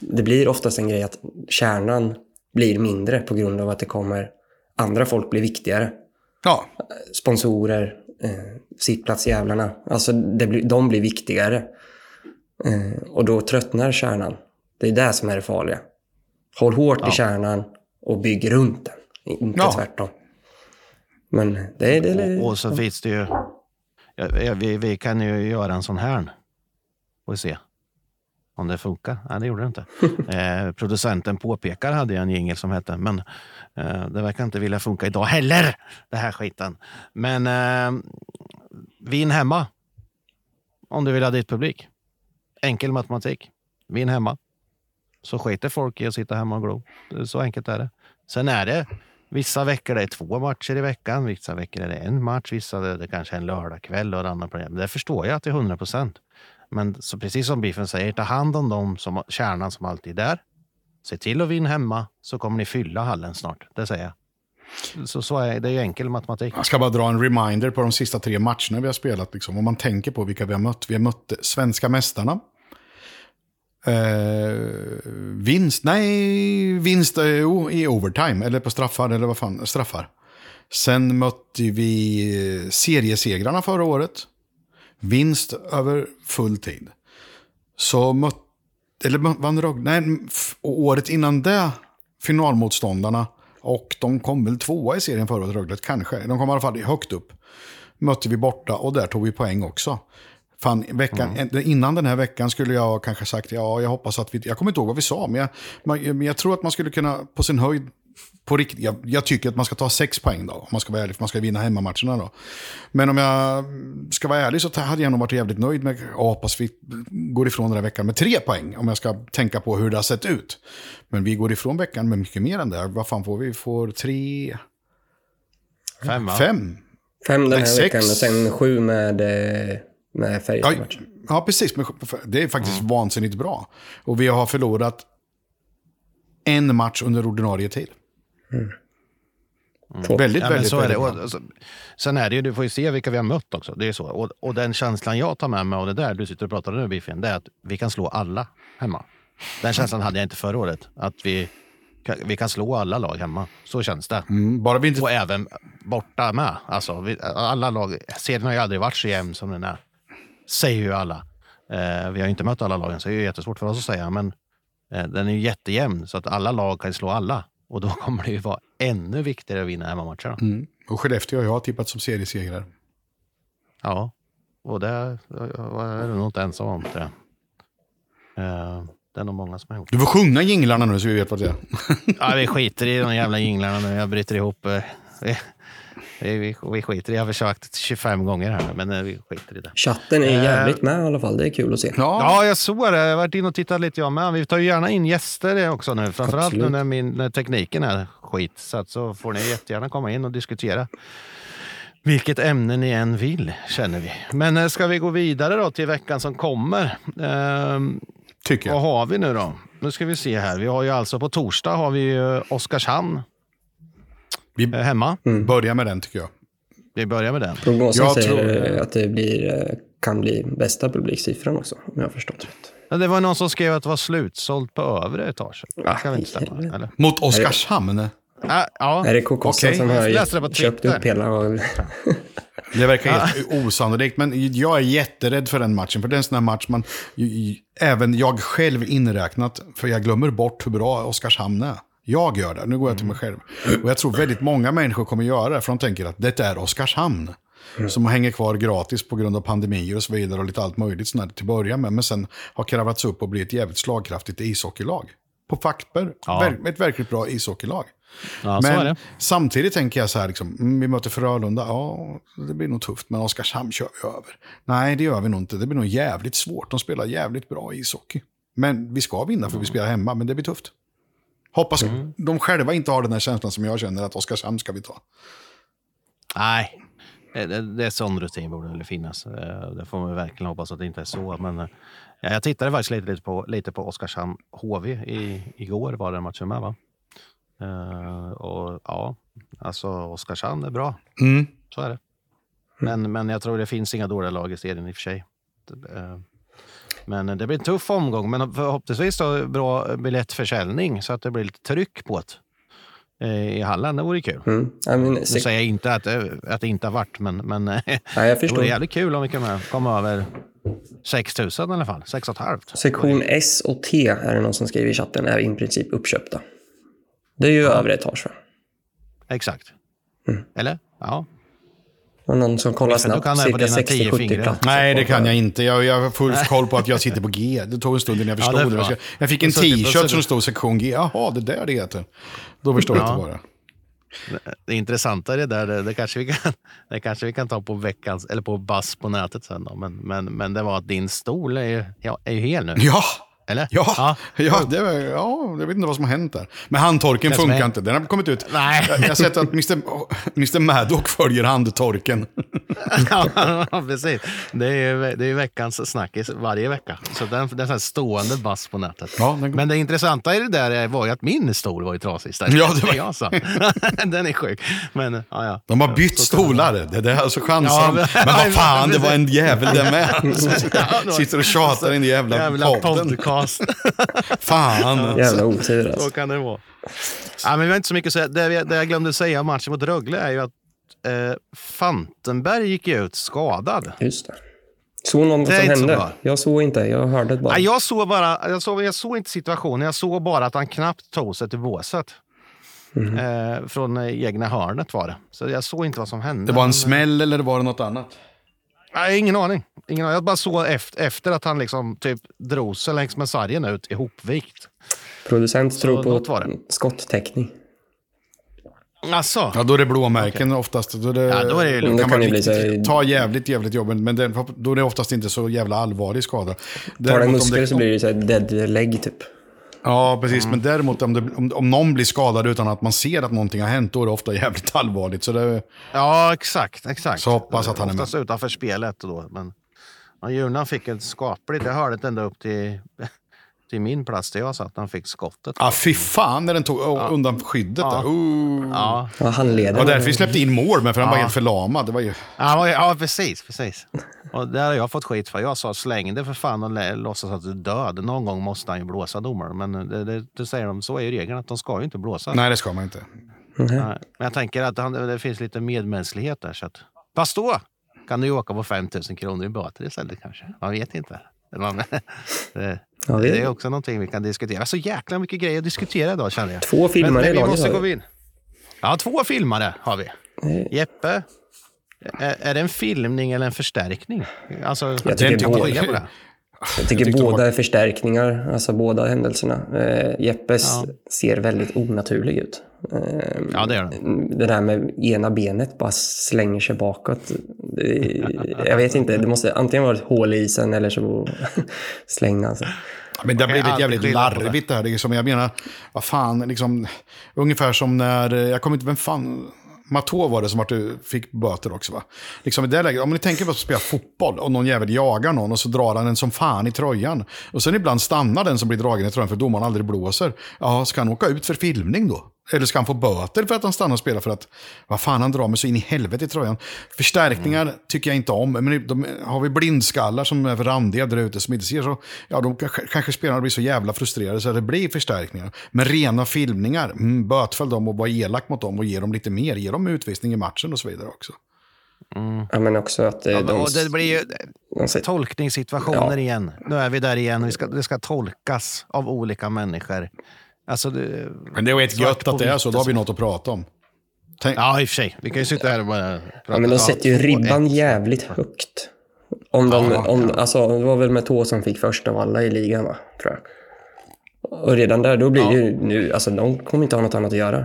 det blir oftast en grej att kärnan blir mindre på grund av att det kommer andra folk blir viktigare. Ja, Sponsorer, eh, sittplatsjävlarna. Alltså det blir, de blir viktigare. Eh, och då tröttnar kärnan. Det är det som är det farliga. Håll hårt i kärnan och bygg runt den. Inte Ja. tvärtom. Men det är... Det Och, och så finns det ju... Ja, vi, vi kan ju göra en sån här. Får vi se om det funkar. Nej, det gjorde det inte. eh, producenten påpekar hade jag en jingel som hette, men eh, det verkar inte vilja funka idag heller, det här skiten. Men eh, vinn hemma om du vill ha ditt publik. Enkel matematik. Vinn hemma. Så skiter folk i att sitta hemma och glo. Så enkelt är det. Sen är det Vissa veckor är det två matcher i veckan, vissa veckor är det en match, vissa det, det kanske en lördagkväll och andra problem. Det förstår jag till 100 procent. Men så precis som Biffen säger, ta hand om dem som kärnan som alltid är där. Se till att vinna hemma så kommer ni fylla hallen snart. Det säger jag. Så, så är det är ju enkel matematik. Jag ska bara dra en reminder på de sista tre matcherna vi har spelat. Liksom. Om man tänker på vilka vi har mött. Vi har mött svenska mästarna. Eh, vinst, nej, vinst jo, i overtime, eller på straffar, eller vad fan, straffar. Sen mötte vi eh, seriesegrarna förra året. Vinst över full tid. Så mötte, eller vann Rögle, nej, året innan det, finalmotståndarna. Och de kom väl tvåa i serien förra året, Rögle, kanske. De kom i alla fall högt upp. Mötte vi borta och där tog vi poäng också. Fan, veckan, en- Innan den här veckan skulle jag kanske sagt, ja, jag hoppas att vi... Jag kommer inte ihåg vad vi sa, men jag, man, men jag tror att man skulle kunna, på sin höjd, på riktigt, jag, jag tycker att man ska ta sex poäng då, om man ska vara ärlig, för man ska vinna hemmamatcherna då. Men om jag ska vara ärlig så hade jag nog varit jävligt nöjd med, och hoppas vi går ifrån den här veckan med tre poäng, om jag ska tänka på hur det har sett ut. Men vi går ifrån veckan med mycket mer än det. Vad fan får vi? Vi får tre, Fem, va? fem? Fem den här Nej, veckan och sen sju med, eh, med Ja, Färjestad-matchen. ja, precis. Men det är faktiskt vansinnigt bra. Och vi har förlorat en match under ordinarie tid. Två. Väldigt, Ja, väldigt, så är det. väldigt Och, bra. och, så- sen är det ju, du får ju se vilka vi har mött också. Det är så. Och, och den känslan jag tar med mig av det där du sitter och pratar nu Biffen, det är att vi kan slå alla hemma. Den känslan hade jag inte förra året. Att vi, kan- vi kan slå alla lag hemma. Så känns det. Mm, bara vi inte... Och även borta med. Alltså, vi, alla lag, serien har ju aldrig varit så jämn som den är. Säger ju alla. Eh, vi har ju inte mött alla lagen, så det är jättesvårt för oss att säga. Men eh, den är ju jättejämn, så att alla lag kan slå alla. Och då kommer det ju vara ännu viktigare att vinna hemmamatcherna. Mm. Och Skellefteå och jag har tippat som seriesegrare. Ja, och det är du nog inte ensam om. tror jag. Eh, Det är nog många som har gjort. Du får sjunga jinglarna nu så vi vet vad det är. Ja, vi skiter i de jävla jinglarna nu. Jag bryter ihop. Vi, vi, skiter i Jag har försökt 25 gånger här, men eh, vi skiter i det. Chatten är Eh. jävligt med i alla fall. Det är kul att se. Ja, Ja, jag såg det. Jag har varit inne och tittat lite jag med. Vi tar ju gärna in gäster också nu. Framförallt nu Absolut. när, min, när tekniken är skit. Så, att så får ni jättegärna komma in och diskutera. Vilket ämne ni än vill, känner vi. Men eh, ska vi gå vidare då till veckan som kommer? Ehm, tycker vad jag. har vi nu då? Nu ska vi se här. Vi har ju alltså på torsdag har vi ju Oskarshamn Vi eh, hemma. börjar med den tycker jag. Vi börjar med den. Prognosen Jag säger tror- att det blir, eh, kan bli bästa publiksiffran också, om jag har förstått rätt. Ja, Det var någon som skrev att det var slutsålt på övre etaget. Ah, kan inte stämma? Eller? Mot Oskarshamn. Ah, ja. Är det Kokossa Okej, som har läste det på köpt upp hela... Det verkar helt osannolikt, men jag är jätterädd för den matchen. För det är en sån här match man, även jag själv inräknat, för jag glömmer bort hur bra Oskarshamn är. Jag gör det, nu går jag till mig själv. Och jag tror väldigt många människor kommer göra det, för de tänker att det är Oskarshamn. Som hänger kvar gratis på grund av pandemier och så vidare och lite allt möjligt sånt här till att börja med. Men sen har kravats upp och blivit ett jävligt slagkraftigt ishockeylag. På papper, Ja. ett verkligt bra ishockeylag. Ja, Men samtidigt tänker jag så här, liksom, mm, vi möter Frölunda, ja, det blir nog tufft, men Oskarshamn kör vi över. Nej, det gör vi nog inte. Det blir nog jävligt svårt. De spelar jävligt bra ishockey. Men vi ska vinna för vi spelar hemma, men det blir tufft. Hoppas de själva inte har den här känslan som jag känner att Oskarshamn ska vi ta. Nej, det, det, är sån rutin borde väl finnas. Eh, Det får man verkligen hoppas att det inte är så. Men eh, ja, jag tittade faktiskt lite, lite på, lite på Oskarshamn HV i, igår var den matchen med va? Eh, och ja, alltså Oskarshamn är bra. Mm. Så är det. Men, men jag tror det finns inga dåliga lag i serien i och för sig. Eh, Men det blir en tuff omgång, men förhoppningsvis då bra biljettförsäljning så att det blir lite tryck på det. eh, i hallen. Det vore kul. Mm. Ja, men, Nu säger jag inte att, det- att det inte har varit, men, men eh, ja, jag det vore jävligt kul om vi kunde komma över 6 000 i alla fall. 6 500. Sektion S och T är det någon som skriver i chatten är i princip uppköpta. Det är ju övre etage va? Exakt. Mm. Eller? Ja. Och någon som kollar snabbt, kan cirka dina tio 60-70 fingrar. platser. Nej, det kan jag inte. Jag, jag har full koll på att jag sitter på G. Det tog en stund innan jag Ja, förstod det är det. Jag, jag fick en t-shirt som stod sektion G. Jaha, det där det heter. Då förstår jag Ja. inte vad det är. Det intressanta är det där, det, det, kanske vi kan, det kanske vi kan ta på veckans, eller på bass på nätet sen då. Men, men, men det var att din stol är ju, ja, är ju hel nu. Ja! Eller? Ja, ja. det, var- ja, jag vet inte vad som har hänt där. Men handtorken Det funkar är- inte. Den har kommit ut. Nej. Jag, har sett att Mr. Mr. Maddock följer handtorken. ja, precis. Det är ju det är veckans snackis varje vecka. Så den, den är stående bass på nätet. Ja, den- Men det intressanta i det där var ju att min stol var ju trasig istället. Ja, det var- jag sa. den är sjuk. Men, ja, ja. De har bytt stolar. Det är det alltså chansar Ja, de. men- Men vad fan, det var en jävel där med. Sitter och tjatar i den jävla, Jävla podden. Podcast. Fan. Jävla otur Så alltså. kan det vara. Ja, men vi har inte så mycket att säga. Det, vi- det jag glömde säga om matchen mot Rögle är ju att eh, Fantenberg gick ju ut skadad. Just det. Såg någon vad som så hände? bra. Jag såg inte, jag hörde bara. Nej, jag, såg bara, jag, såg, jag såg inte situationen, jag såg bara att han knappt tog sig till båset. Mhm. Eh, från eh, egna hörnet var det. Så jag såg inte vad som hände. Det var en smäll eller var det något annat? Nej, ingen aning. Ingen aning. Jag bara såg efter, efter att han liksom typ drog sig längs med sargen ut ihopvikt. Producent Så tror något på var det. skottäckning. Alltså, Ja, då är det blåmärken oftast. Då är det, Ja, då är det. Det kan kan bli riktigt, så- ta jävligt, jävligt jobbigt. Men det, då är det oftast inte så jävla allvarlig skada. Tar det muskler så blir det så dead leg typ. Ja, precis. Men däremot om, det, om, om någon blir skadad utan att man ser att någonting har hänt, då är det ofta jävligt allvarligt. Så det, ja exakt. exakt. Så hoppas att han är med. Oftast utanför spelet då. Men ja, Djurnan fick ett skapligt, jag hörde det ända upp till, till min plats där jag satt. Han fick skottet. ah, fy fan när den tog oh, undan skyddet Ja. där. Uh. Ja, Ja, handleden. Det var därför vi släppte in mål, men för han var Ja. helt förlamad. Det var ju... Ja, ja precis. precis. Och där har jag fått skit för. Jag sa släng det för fan och låtsas att du är död. Någon gång måste han ju blåsa domaren. Men det, det, det säger de, så är ju regeln att de ska ju inte blåsa. Nej, det ska man inte. Mhm. Nej. Men jag tänker att han, det finns lite medmänsklighet där. Så att, fast då kan du ju åka på 5 000 kronor i böter istället kanske. Man vet inte. Man, det, Ja, det är- det är också någonting vi kan diskutera. Så jäkla mycket grejer att diskutera idag känner jag. Två filmare men, men vi måste gå in. Ja, två filmare har vi. Jeppe, är, är det en filmning eller en förstärkning? Alltså, Jag tycker båda. Jag tycker de båda var- är förstärkningar, alltså båda händelserna. Eh, Jeppes Ja. ser väldigt onaturlig ut. Eh, Ja, det gör den. det där med ena benet bara slänger sig bakåt. Det, jag vet inte, det måste antingen vara ett hål i isen eller så slänga sig. Men det har blivit jävligt larvigt det här. Det är som, jag menar, vad fan, liksom, ungefär som när, jag kommer inte, vem fan, Matå var det som vart, eh, fick böter också va? Liksom i det läget, om ni tänker på att spela fotboll och någon jävel jagar någon och så drar han den som fan i tröjan. Och sen ibland stannar den som blir dragen i tröjan för domaren aldrig blåser. Ja, ska han åka ut för filmning då? Eller ska han få böter för att han stannar och spelar för att, vad fan han drar mig så in i helvete i tröjan. Förstärkningar Mm. tycker jag inte om. Men de, har vi blindskallar som är randiga där ute som inte ser så, ja de kanske, kanske spelarna blir så jävla frustrerade så att det blir förstärkningar. Men rena filmningar, mm, bötfäll dem och vara elak mot dem och ge dem lite mer. Ge dem utvisning i matchen och så vidare också. Ja, men också att eh, Ja, de, och det blir ju de säger, tolkningssituationer Ja. igen. Nu är vi där igen. Vi ska, det ska tolkas av olika människor. Alltså, det, Men det är rätt gött att det är så, då har vi något att prata om. Tänk, ja, i och för sig. Vi kan ju sitta här och bara prata. ja, men de sätter ju ribban jävligt högt. Om de, Ja, om, Alltså, det var väl med Tå som fick först av alla i ligan, va? tror jag. Och redan där, då blir det ju nu, alltså de kommer inte ha något annat att göra.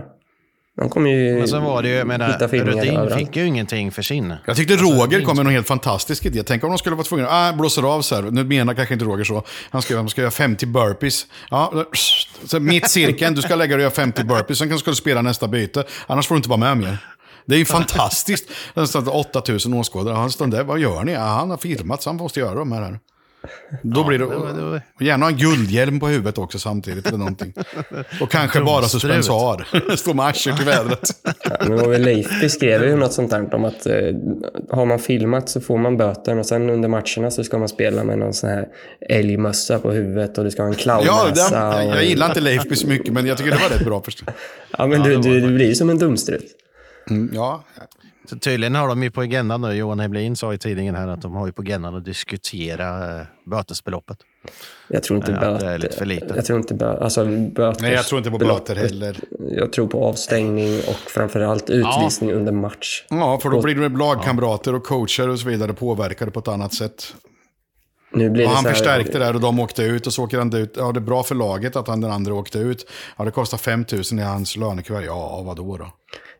De kommer ju Men sen var det ju, jag menar, Rudin överallt. fick ju ingenting för sin. Jag tyckte Roger kom med någon helt fantastisk idé. Tänk om de skulle vara tvungna, ah, blåser av så här. Nu menar kanske inte Roger så. Han ska, han ska göra 50 burpees. Ja, så mitt cirkeln, du ska lägga dig och göra 50 burpees. Sen ska du spela nästa byte. Annars får du inte vara med mer. Det är ju fantastiskt. Står 8000 åskådare. Han står där, vad gör ni? Ja, han har filmat så han måste göra de här. Då blir det, det var- det var- gärna en guldhjälm på huvudet också samtidigt eller någonting. Och kanske bara suspensar. Stå med arslet i vädret. Ja, men väl Leif beskrev ju något sånt där om att eh, har man filmat så får man böter och sen under matcherna så ska man spela med någon sån här älgmössa på huvudet och du ska ha en Ja, clownnäsa. det, och... jag gillar inte Leifby så mycket, men jag tycker det var rätt bra förstås. Ja, men du, du, du blir ju som en dumstrut. Mm, ja, Så tydligen har de ju på agendan nu, Johan Heblin sa i tidningen här att de har ju på agendan att diskutera eh, bötesbeloppet. Jag tror inte Ja, böter. det är lite för lite. Jag tror inte bö alltså, böter. nej, jag tror inte på böter heller. Jag tror på avstängning och framförallt utvisning under match. Ja, för då blir du med lagkamrater och coacher och så vidare påverkade på ett annat sätt. Nu blir Och det han så här, förstärkte där och de åkte ut och så åker han ut. Ja, det är bra för laget att han den andra åkte ut. Ja, det kostar 5 000 i hans lönekuvert. Ja, vadå då?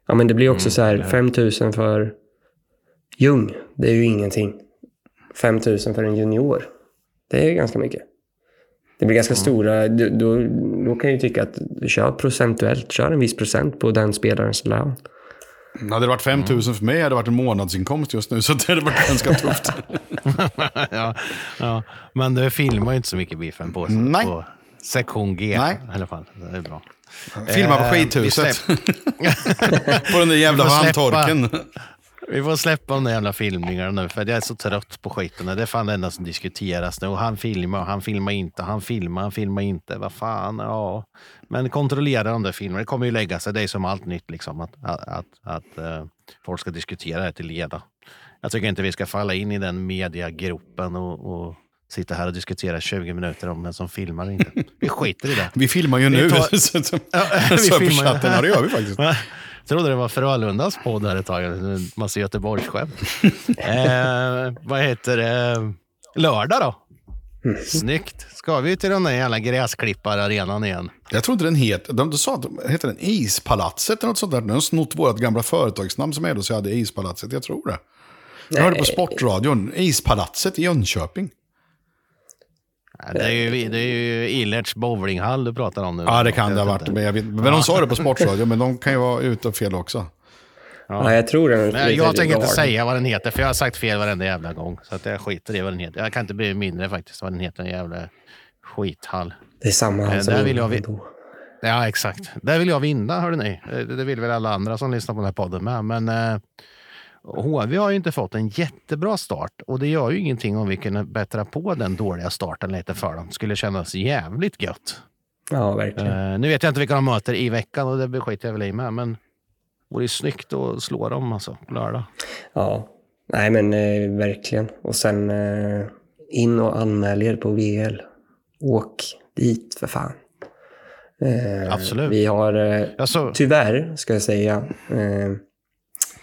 Ja, men det blir Mm, också så här, 5 000 för Ljung, det är ju ingenting. 5 000 för en junior, det är ganska mycket. Det blir ganska Mm. stora, då, då, då kan jag ju tycka att kör procentuellt, kör en viss procent på den spelarens lön. Hade det varit 5 000 för mig hade det varit en månadsinkomst just nu. Så det hade varit ganska tufft. ja, ja. Men du filmar ju inte så mycket biffen på, Nej. på sektion G Nej. i alla fall. Det är bra. Filma på Eh, skithuset. på den där jävla handtorken. Vi får släppa de där jävla filmningarna nu, för jag är så trött på skiten. Det är fan det enda som diskuteras nu. Och han filmar, han filmar inte, han filmar, han filmar inte. Vad fan, ja. Men kontrollera de där filmerna. Det kommer ju lägga sig. Det är som allt nytt, liksom, att, att, att, att eh, folk ska diskutera det till leda. Jag tycker inte vi ska falla in i den mediagropen och, och sitta här och diskutera 20 minuter om vem som filmar inte. Vi skiter i det. Vi filmar ju nu. Vi tar- filmar. chatten, ja det gör vi faktiskt. Jag trodde det var Frölundas podd här ett tag. En massa Göteborgsskämt. eh, vad heter det? Lördag då? Snyggt. Ska vi till den där jävla gräsklipparenan igen? Jag tror inte den heter, de, de sa att de heter den Ispalatset eller något sånt där. De har snott vårt gamla företagsnamn som är då så jag hade Ispalatset, jag tror det. Jag hörde på Sportradion, Ispalatset i Jönköping. Det är ju, det är ju Illerts bowlinghall du pratar om nu. Ja, det kan Jag det ha varit. Men, jag vet, men de sa det på Sportradion, men de kan ju vara ute och fel också. Ja, jag tror det. är Men jag tänker inte säga vad den heter, för jag har sagt fel varenda jävla gång. Så att jag skiter i vad den heter. Jag kan inte bli mindre faktiskt vad den heter, en jävla skithall. Det är samma Eh, han som vill jag vi- ändå. Ja, exakt. Där vill jag vinna, hörde ni. Eh, Det vill väl alla andra som lyssnar på den här podden med. Men eh, HV har ju inte fått en jättebra start och det gör ju ingenting om vi kunde bättra på den dåliga starten lite för dem. skulle kännas jävligt gött. Ja, verkligen. Eh, nu vet jag inte vilka de möter i veckan och det skiter jag väl i med. Men det vore ju snyggt att slå dem alltså, på lördag. Ja, nej men eh, verkligen. Och sen eh, in och anmäl er på VL. Åk dit för fan. Eh, Absolut. Vi har eh, Alltså, tyvärr, ska jag säga, eh,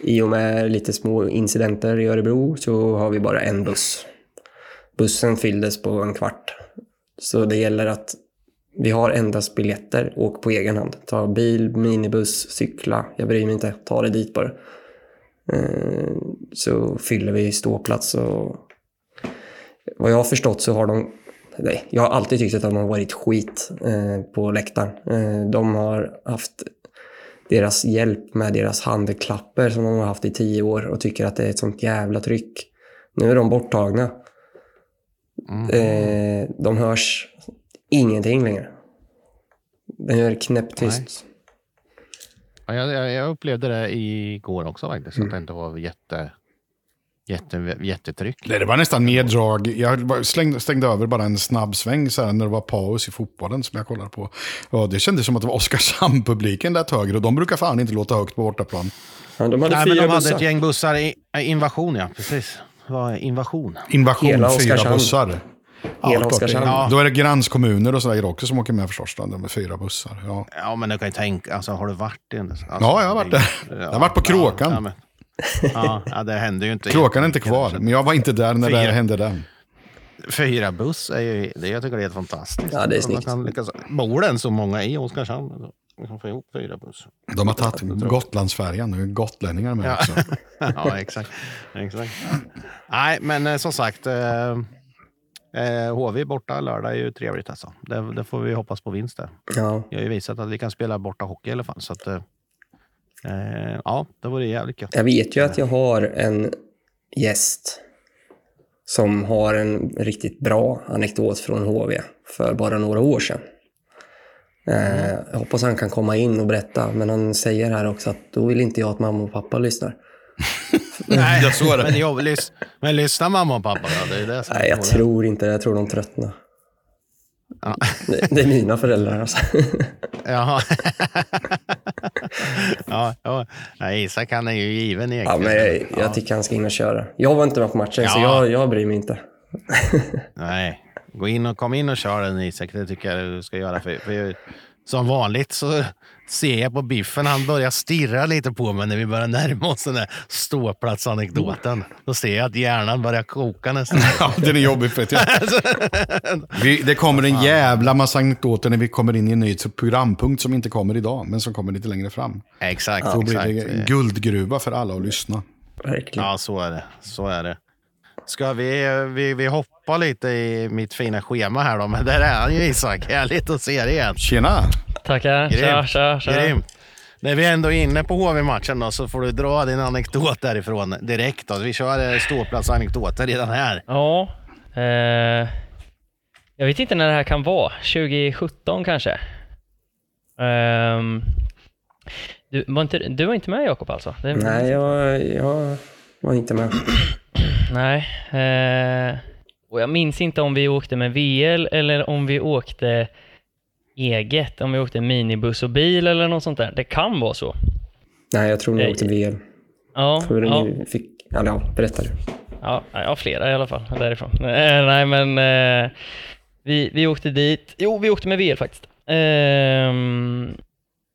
i och med lite små incidenter i Örebro så har vi bara en buss. Bussen fylldes på en kvart. Så det gäller att vi har endast biljetter, åk på egen hand. Ta bil, minibuss, cykla. Jag bryr mig inte, ta det dit bara. Eh, så fyller vi ståplats och vad jag har förstått så har de Nej, jag har alltid tyckt att de har varit skit eh, på läktaren. Eh, de har haft deras hjälp med deras handklappar som de har haft i tio år och tycker att det är ett sånt jävla tryck. Nu är de borttagna. mm. Eh, de hörs ingenting längre. Den är knäpptyst. Ja, jag, jag, upplevde det igår också faktiskt. Att det inte var jätte, jätte, jättetryck. Nej, det var nästan neddrag. Jag slängde, stängde över bara en snabb sväng så här, när det var paus i fotbollen som jag kollade på. Ja, det kändes som att det var Oskarshamn-publiken lät högre och de brukar fan inte låta högt på bortaplan. Ja, de hade Nej, men de hade ett gäng bussar. I, äh, invasion, ja. Precis. Det var invasion. Invasion, Hela fyra Oskarshamn. bussar. Hela Oskarshamn. Ja. Då är det gränskommuner och sådär också som åker med förstås. Med fyra bussar. Ja. Ja, men du kan ju tänka, alltså, har du varit i en... Alltså, Ja, jag har varit där. Jag har varit på Kråkan. Ja, ja, det händer ju inte. Kråkan är inte kvar, men jag var inte där när det Fyra. hände den. Fyra buss är ju, det, jag tycker det är helt fantastiskt. Ja, det är Man snyggt. Kan lyckas, bor det än så många i Oskarshamn? så Man kan få ihop fyra buss. De har tagit Gotlandsfärjan, nu är gotlänningar med Ja. också. ja, exakt. exakt. Nej, men eh, som sagt. Eh, eh, HV borta lördag är ju trevligt alltså. Det, det får vi hoppas på vinst där. Ja, Vi har ju visat att vi kan spela borta hockey i alla fall. Så att, eh, eh, ja, det vore jävligt gött. jag vet ju att jag har en gäst som har en riktigt bra anekdot från HV för bara några år sedan. Eh, jag hoppas han kan komma in och berätta, men han säger här också att då vill inte jag att mamma och pappa lyssnar. Nej, Jag såg det. Men, jag, lys, men lyssnar mamma och pappa då? Det är det som Nej, jag problemet. tror inte det. Jag tror de tröttnar. Ja. Det, det är mina föräldrar alltså. Jaha. ja, ja. Nej, Isak han är ju given Ja, egentligen. men jag, jag tycker han ska in och köra. Jag var inte med på matchen, så Ja. jag, jag bryr mig inte. Nej, gå in och kom in och kör den Isak. Det tycker jag du ska göra. För, för som vanligt så ser jag på Biffen, han börjar stirra lite på mig när vi börjar närma oss den där ståplatsanekdoten. Då ser jag att hjärnan börjar koka nästan. Ja, den är jobbig för vi, Det kommer en jävla massa anekdoter när vi kommer in i en ny programpunkt som inte kommer idag, men som kommer lite längre fram. exakt, Då blir det en guldgruva för alla att lyssna. Verkligen. Ja, så är det. Så är det. Ska vi, vi, vi hoppa lite i mitt fina schema här då? Men där är han ju Isak. Härligt att se dig igen. Tjena! Tackar. Tja, Grymt. tja, tja. Grymt. När vi ändå är inne på HV-matchen då, så får du dra din anekdot därifrån direkt. Då. Vi kör eh, ståplatsanekdoter redan här. Ja. Eh, jag vet inte när det här kan vara. 2017 kanske? Ehm, du, var inte, du var inte med Jakob alltså? Det, Nej, jag, jag var inte med. Nej. Eh, och jag minns inte om vi åkte med VL eller om vi åkte eget. Om vi åkte minibuss och bil eller något sånt där. Det kan vara så. Nej, jag tror ni Nej. åkte VM. Ja, För ja. ni fick... Eller ja, berätta du. Ja, jag har flera i alla fall därifrån. Eh, nej, men eh, vi, vi åkte dit. Jo, vi åkte med VL faktiskt. Ehm,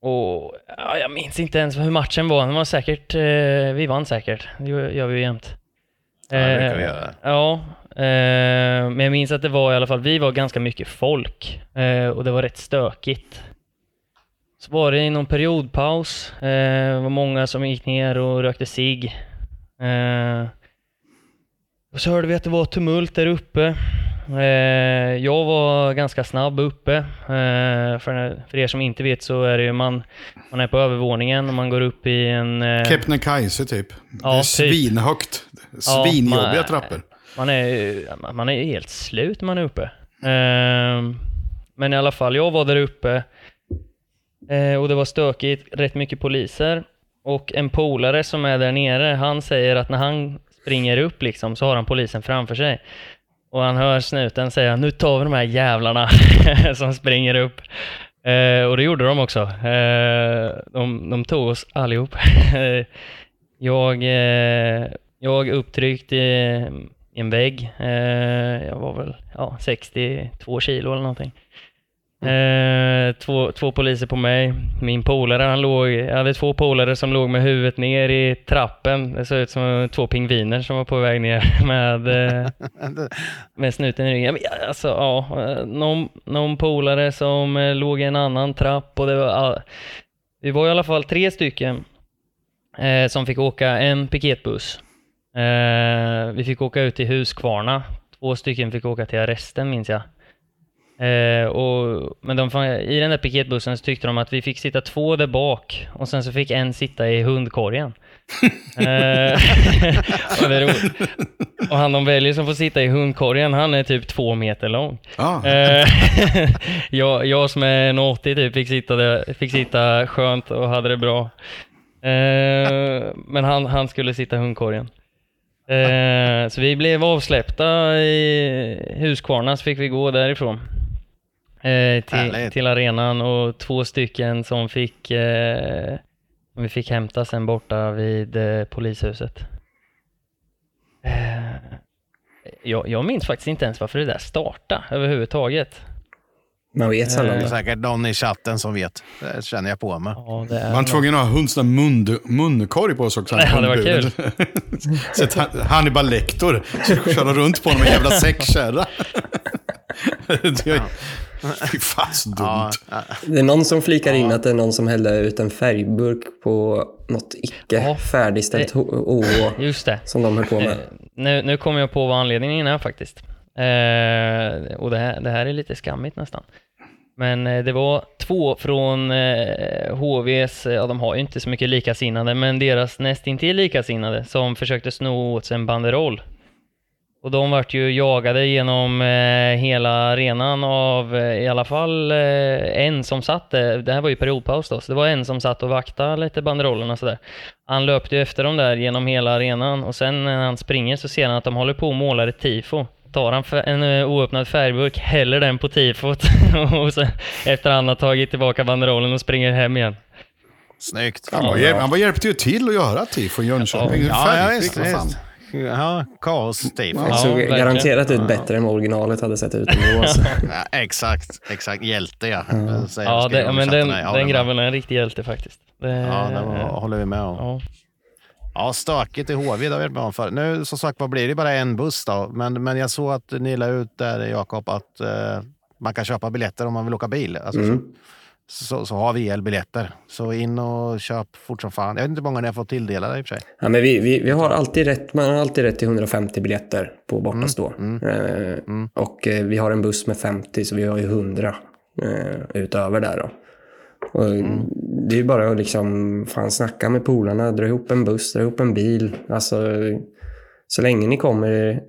och ja, jag minns inte ens hur matchen var. Den var säkert, eh, vi vann säkert. Det gör vi ju jämt. Ja, det brukar vi Eh, göra. Ja, eh, men jag minns att det var i alla fall, vi var ganska mycket folk eh, och det var rätt stökigt. Så var det i någon periodpaus, det var många som gick ner och rökte. Eh, och så hörde vi att det var tumult där uppe. Eh, jag var ganska snabb uppe. Eh, för, för er som inte vet så är det ju man, man är på övervåningen och man går upp i en... Eh, Kebnekaise typ. Ja, det är typ. svinhögt. Ja, Svinjobbiga man- trappor. Man är, man är helt slut när man är uppe. Men i alla fall, jag var där uppe och det var stökigt, rätt mycket poliser. Och en polare som är där nere, han säger att när han springer upp liksom så har han polisen framför sig. Och han hör snuten säga nu tar vi de här jävlarna som springer upp. Eh, och det gjorde de också. Eh, de, de tog oss allihop. jag, eh, jag upptryckt i, i en vägg. Eh, jag var väl ja, 62 kilo eller någonting. Mm. Eh, två, två poliser på mig. Min polare, han låg, jag hade två polare som låg med huvudet ner i trappen. Det såg ut som två pingviner som var på väg ner med, eh, med snuten i ryggen. Alltså, ja, någon, någon polare som eh, låg i en annan trapp och det var, vi var i alla fall tre stycken eh, som fick åka en piketbuss. Eh, vi fick åka ut till Huskvarna. Två stycken fick åka till arresten minns jag. Eh, och, men de, i den där piketbussen så tyckte de att vi fick sitta två där bak och sen så fick en sitta i hundkorgen. eh, och, det och han de väljer som får sitta i hundkorgen, han är typ två meter lång. Ja. Eh, jag, jag som är en 80 typ fick sitta, där, fick sitta skönt och hade det bra. Eh, men han, han skulle sitta i hundkorgen. Eh, så vi blev avsläppta i Huskvarna så fick vi gå därifrån. Eh, till, Härligt. till arenan och två stycken som fick eh, vi fick hämta sen borta vid eh, polishuset. Eh, jag, jag minns faktiskt inte ens varför det där startade överhuvudtaget. Man vet sällan Det är säkert någon i chatten som vet. Det känner jag på mig. Ja, det är Man var tvungen att ha hund, sån där mun, munkorg på sig också. Ja, det var att han- Hannibal Lecter köra runt på honom med en jävla säckkärra. Det- Fy fan så dumt. Ja. Det är någon som flikar in att det är någon som hällde ut en färgburk på något icke Ja. färdigställt OH Just det. som de höll på Eh, med. nu, nu kommer jag på vad anledningen är faktiskt. Eh, och det här, det här är lite skammigt nästan. Men eh, det var två från eh, HVs, ja de har ju inte så mycket likasinnade, men deras nästintill likasinnade som försökte sno åt sig en banderoll. Och de vart ju jagade genom eh, hela arenan av eh, i alla fall eh, en som satt, eh, det här var ju periodpaus då, så det var en som satt och vaktade lite banderollerna och sådär. Han löpte ju efter dem där genom hela arenan och sen när han springer så ser han att de håller på och målar ett tifo. Tar han en eh, oöppnad färgburk, häller den på tifot och sen, efter han har tagit tillbaka banderollen och springer hem igen. Snyggt. Han, var, han var hjälpte ju till att göra tifo i Jönköping. Ja, ja, Färgklick, visst. visst. Ja, kaos-tifo. Det Ja, såg verkligen. garanterat ut Ja. bättre än originalet hade sett ut ändå. Ja, exakt, exakt. Hjälte ja. Ja, skriver det, men den. Ja, den grabben är en riktig hjälte faktiskt. Det, Ja, det var, håller vi med om. ja. Ja, stökigt i HV, det har vi varit med om förr. Nu som sagt vad blir det bara en buss då. Men, men jag såg att ni la ut där, Jakob, att eh, man kan köpa biljetter om man vill åka bil. Alltså, Mm. så, så, så har vi elbiljetter. Så in och köp fort som fan. Jag vet inte hur många ni har fått tilldelade i och för sig. Ja, men vi, vi, vi har alltid rätt, man har alltid rätt till 150 biljetter på bortastå. Eh, Och eh, vi har en buss med 50 så vi har ju 100 eh, utöver där då. Och Det är ju bara att liksom, fan snacka med polarna, dra ihop en buss, dra ihop en bil. Alltså, så länge ni kommer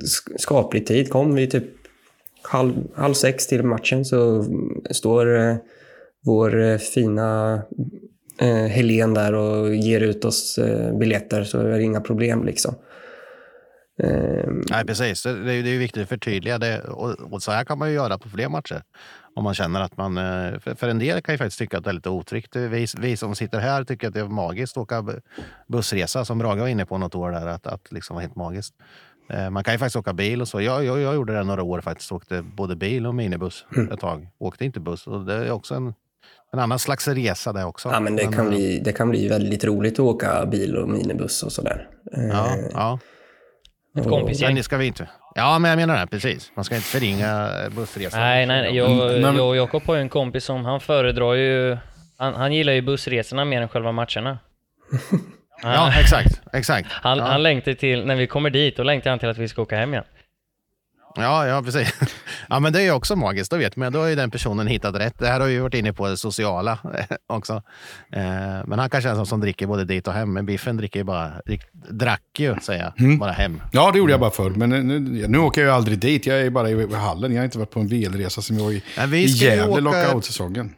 sk- skaplig tid, kom vi typ halv, halv sex till matchen så står eh, vår eh, fina eh, Helen där och ger ut oss eh, biljetter så är det inga problem liksom. Eh, Nej, precis. Det, är det är viktigt att förtydliga det. Och, och så här kan man ju göra på fler matcher. Om man känner att man... eh, För, för en del kan ju faktiskt tycka att det är lite otryggt. Vi, vi som sitter här tycker att det är magiskt att åka bu- bussresa, som Brage var inne på något år där, att, att liksom vara helt magiskt. Eh, Man kan ju faktiskt åka bil och så. Jag, jag, jag gjorde det några år faktiskt. Åkte både bil och minibuss ett tag. Åkte inte buss. Och det är också en, en annan slags resa det också. ja, men det, kan eh, bli, det kan bli väldigt roligt att åka bil och minibuss och sådär. Eh, Ja, ja. Ett Men kompisgäng. det ska vi inte. Ja, men jag menar det. Precis. Man ska inte förringa bussresan. Nej, nej. Jag, Mm, men- jag och Jakob har ju en kompis som han föredrar ju... Han, han gillar ju bussresorna mer än själva matcherna. Ja, exakt. exakt. Han, ja. han längtar till, när vi kommer dit, då längtar han till att vi ska åka hem igen. Ja, ja, precis. Ja, men det är ju också magiskt. Då vet man, då har ju den personen hittat rätt. Det här har vi varit inne på det sociala också. Eh, Men han kanske är en sån som dricker både dit och hem. Men Biffen dricker ju bara, drack ju, säger jag, bara hem. Ja, det gjorde jag bara förr. Men nu, nu åker jag ju aldrig dit. Jag är bara i hallen. Jag har inte varit på en bilresa som jag var i, Men vi i Gävle åka- lockout-säsongen.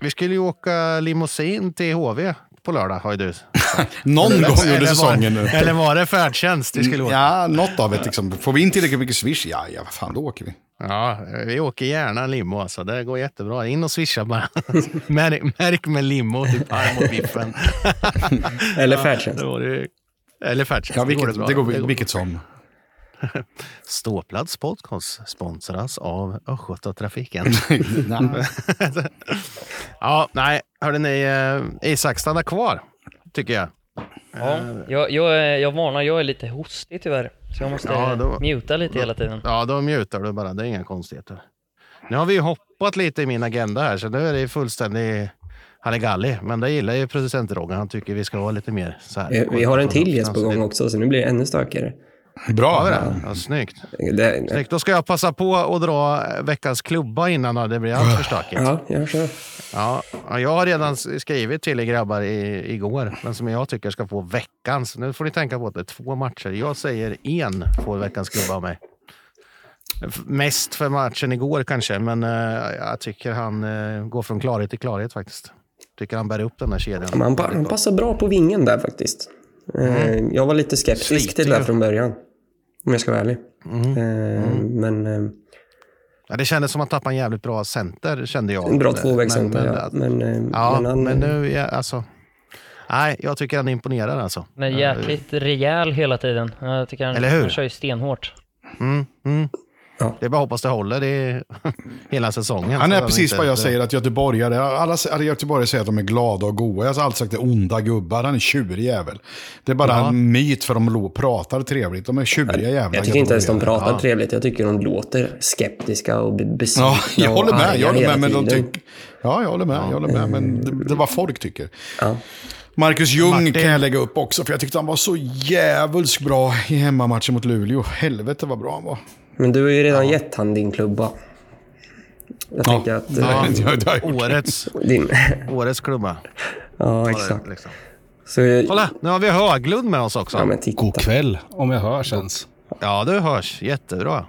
Vi skulle ju åka limousin till HV på lördag, har ju du. Någon gång under Eller var- säsongen nu. Eller var det färdtjänst vi skulle åka? Ja, något av det. Liksom. Får vi in tillräckligt mycket swish, ja, ja, vad fan, då åker vi. Ja, vi åker gärna limo alltså. Det går jättebra. In och swisha bara. märk, märk med limo till Parm och Biffen. Eller färdtjänst. Det var det. Eller färdtjänst. Ja, går vilket, det bra. det går, Det går. vilket som. Ståplats podcast sponsras av Östgötatrafiken. Ja, nej, hörde ni, eh, Isak stanna kvar, tycker jag. Ja, jag, jag, är- jag varnar, jag är lite hostig tyvärr. Så jag måste Ja, då- muta lite hela tiden. Ja, då mutar du bara, det är inga konstigheter. Nu har vi ju hoppat lite i min agenda här, så nu är det fullständig halligalli. Men det gillar ju producent Roger, han tycker vi ska vara lite mer så här. Vi, vi har en till gäst på gång också, så nu blir det ännu stökigare. Bra. Vi det? Ja, snyggt. Det, snyggt. Då ska jag passa på att dra veckans klubba innan det blir allt för stökigt. ja, jag kör. Ja, ja, jag har redan skrivit till er grabbar i, igår, men som jag tycker ska få veckans. Nu får ni tänka på att det är två matcher. Jag säger en får veckans klubba av mig. Mest för matchen igår kanske, men eh, jag tycker han eh, går från klarhet till klarhet faktiskt. Tycker han bär upp den här kedjan. Han, pa- han passar bra på vingen där faktiskt. Eh, Jag var lite skeptisk Sliter till det från början. Om jag ska vara ärlig. Eh, Men eh, Ja, det kändes som att han tappade en jävligt bra center, kände jag. en bra Men- tvåvägscenter, men- ja. Men, eh, Ja, men men, han, nu, ja, alltså. Nej, jag tycker han imponerar alltså. Är jäkligt rejäl hela tiden. Jag tycker han, Eller hur? han kör ju stenhårt. Mm, mm. Ja. Det är bara att hoppas det håller i hela säsongen. Han är precis vad jag säger att göteborgare, alla alla göteborgare säger att de är glada och goa. Jag har alltid sagt det, onda gubbar. Han är tjurig jävel. Det är bara Ja. en myt för de pratar trevligt. De är tjuriga jävlar. jag tycker inte ens de pratar Ja. trevligt. Jag tycker de låter skeptiska och be- besvikna Ja, jag håller och med. arga Jag håller hela med, men de tiden. tyck, ja, jag håller med. Jag håller med men det, det är vad folk tycker. Ja. Marcus Ljung Martin. kan jag lägga upp också, för jag tyckte han var så jävulskt bra i hemmamatchen mot Luleå. Helvete vad bra han var. Men du har ju redan gett han din klubba. Jag tänker att... Ja, Ja, det jag gjort. årets, Din... årets klubba. ja, exakt. Liksom. Så, Kolla, nu har vi Höglund med oss också. ja, men titta. God kväll, om jag hörs ens. Ja, det hörs jättebra.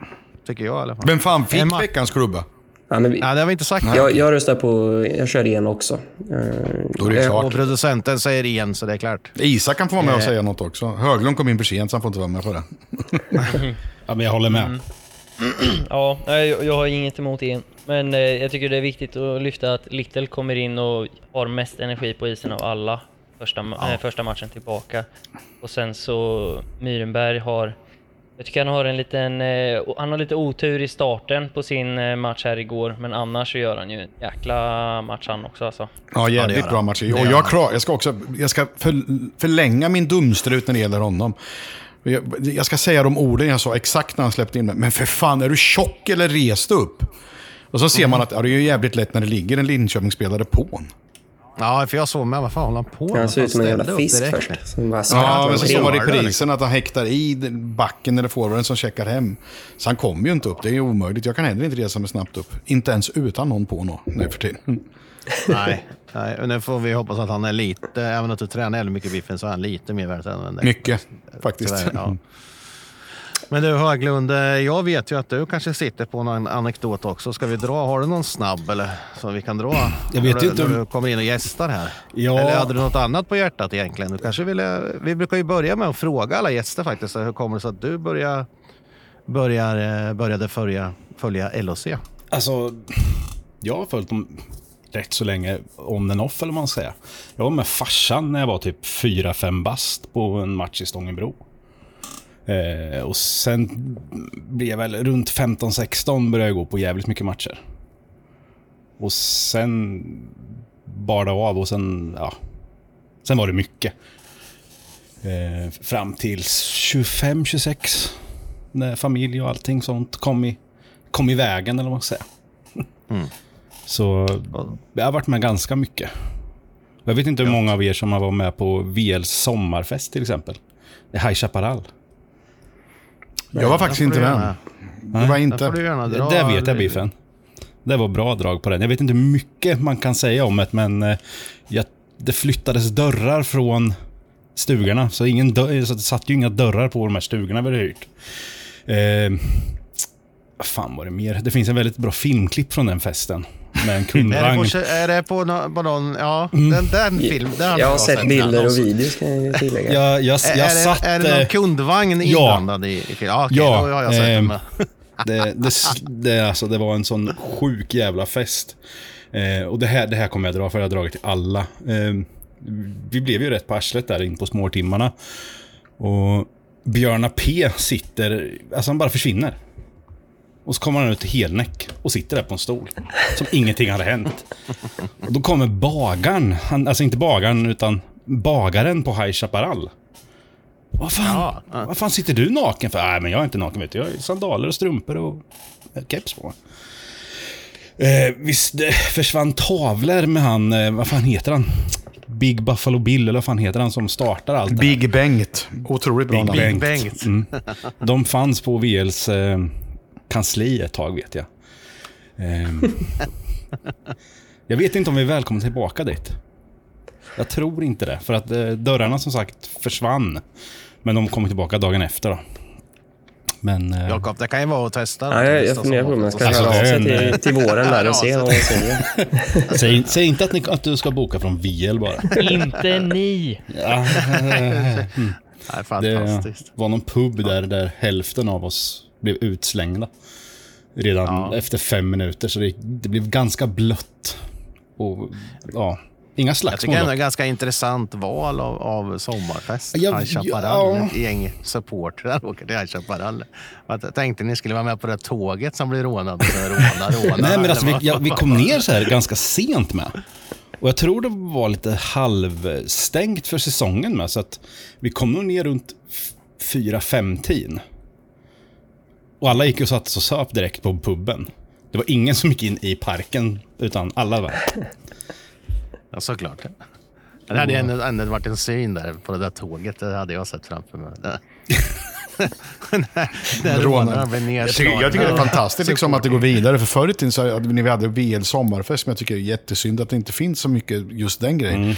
Tycker jag i alla fall. Vem fan fick Emma. veckans klubba? Ja, men vi, Ja, det har vi inte sagt. jag, jag röstar på... Jag kör igen också. Eh, Då är det eh, Och klart. producenten säger en, så det är klart. Isak kan få vara med och säga något också. Höglund kom in för sent så han får inte vara med på det. Ja, men jag håller med. Ja, jag jag har inget emot det. Men eh, jag tycker det är viktigt att lyfta att Little kommer in och har mest energi på isen av alla första, ma- eh, första matchen tillbaka. Och sen så Myrenberg har, jag tycker han har en liten, eh, han har lite otur i starten på sin eh, match här igår, men annars så gör han ju en jäkla match han också alltså. Ja, jävligt han. bra match. Och jag, jag ska också jag ska för, förlänga min dumstrut när det gäller honom. Jag, jag ska säga de orden jag sa exakt när han släppte in mig. Men för fan, är du tjock eller rest upp? Och så ser man att ja, det är ju jävligt lätt när det ligger en Linköpingsspelare på en. Ja, för jag såg med. Vad fan håller han på med? Han ser ut som en Ställde jävla upp fisk direkt. först. Som Ja, men så såg man det i Gör det, prisen att han häktar i backen eller forwarden som checkar hem. Så han kommer ju inte upp, det är ju omöjligt. Jag kan heller inte resa mig snabbt upp. Inte ens utan någon på nå, nu för tiden. Nej, nej, och nu får vi hoppas att han är lite, även att du tränar jävligt mycket biffen så är han lite mer värd än dig. Mycket, faktiskt. Tyvärr, ja. Men du Höglund, eh, jag vet ju att du kanske sitter på någon anekdot också. Ska vi dra? Har du någon snabb eller som vi kan dra? Jag vet inte om- När du kommer in och gästar här. Ja. Eller hade du något annat på hjärtat egentligen? Du kanske ville, vi brukar ju börja med att fråga alla gäster faktiskt. Hur kommer det sig att du börjar, börjar, eh, började följa, följa LOC? Alltså, jag har följt dem rätt så länge on and off eller vad man ska säga. Jag var med farsan när jag var typ 4-5 bast på en match i Stångenbro. Eh, och sen blev jag väl runt 15-16 började jag gå på jävligt mycket matcher. Och sen bar det av och sen, ja. Sen var det mycket. Eh, fram till 25-26. När familj och allting sånt kom i, kom i vägen eller vad man ska säga. Mm. Så jag har varit med ganska mycket. Jag vet inte hur många av er som har varit med på VLs sommarfest till exempel. Det är High Chaparral. Jag var faktiskt inte med. Det var inte. dra. Det vet jag Biffen. Det var bra drag på den. Jag vet inte hur mycket man kan säga om det, men eh, jag, det flyttades dörrar från stugorna. Så, ingen dörr, så det satt ju inga dörrar på de här stugorna vi hade hyrt. Eh, vad fan var det mer? Det finns en väldigt bra filmklipp från den festen. Med en Är det kundvagn. på, är det på, nå- på någon, ja, Mm. den, den film, den Jag har sett bilder och videos kan jag tillägga. Jag, jag, Är, jag är, satt... det, är det någon eh, kundvagn inblandad i, i filmen? Ja, okej, Ja, då har jag sett den. med. Det, det, det, alltså, det var en sån sjuk jävla fest. Eh, och det här, det här kommer jag dra, för jag har dragit till alla. Eh, vi blev ju rätt på arslet där in på småtimmarna. Och Björna P sitter, alltså han bara försvinner. Och så kommer han ut helnäck och sitter där på en stol. Som ingenting hade hänt. Och då kommer bagaren, han, alltså inte bagaren utan bagaren på High Chaparral. Vad fan, Ja, ja. vad fan sitter du naken för? Nej, men jag är inte naken vet du. Jag har sandaler och strumpor och keps på. Eh, visst det försvann tavlor med han, eh, vad fan heter han? Big Buffalo Bill, eller vad fan heter han som startar allt det här? Big Bengt. Otroligt bra Big namn. Bengt. Bengt. Mm. De fanns på VLs eh, kansli ett tag vet jag. Ehm. jag vet inte om vi är välkomna tillbaka dit. Jag tror inte det. För att eh, dörrarna som sagt försvann. Men de kommer tillbaka dagen efter då. Men... Eh, Jakob, det kan ju vara att testa. Ja, jag, jag funderar på om jag ska Alltså, höra av det är sig till, till våren där och se vad de säger. säg, säg inte att, ni, att du ska boka från VL bara. Inte ni! Ja, Nej, det fantastiskt. var någon pub där, där hälften av oss blev utslängda. Redan Ja. efter fem minuter, så det, det blev ganska blött. Och ja, inga Jag slagsmål tycker ändå det är ett ganska intressant val av, av sommarfest. Ja, High Chaparral, ja. ett gäng supportrar åker till High Chaparral. Jag tänkte ni skulle vara med på det tåget som blir rånat. Råna, råna. Nej, men alltså, vi, ja, vi kom ner så här ganska sent med. Och jag tror det var lite halvstängt för säsongen med, så att vi kom nog ner runt f- fyra fem tiden. Och alla gick och satte sig och söp direkt på puben. Det var ingen som gick in i parken, utan alla var. Ja, såklart. Det hade ju ändå, ändå varit en syn där på det där tåget. Det hade jag sett framför mig. Det- när rånaren Jag nedslagen. tycker, jag tycker det är fantastiskt liksom, att det går vidare. För förr i tiden så hade när vi hade VL sommarfest, men jag tycker är jättesynd att det inte finns så mycket just den grejen.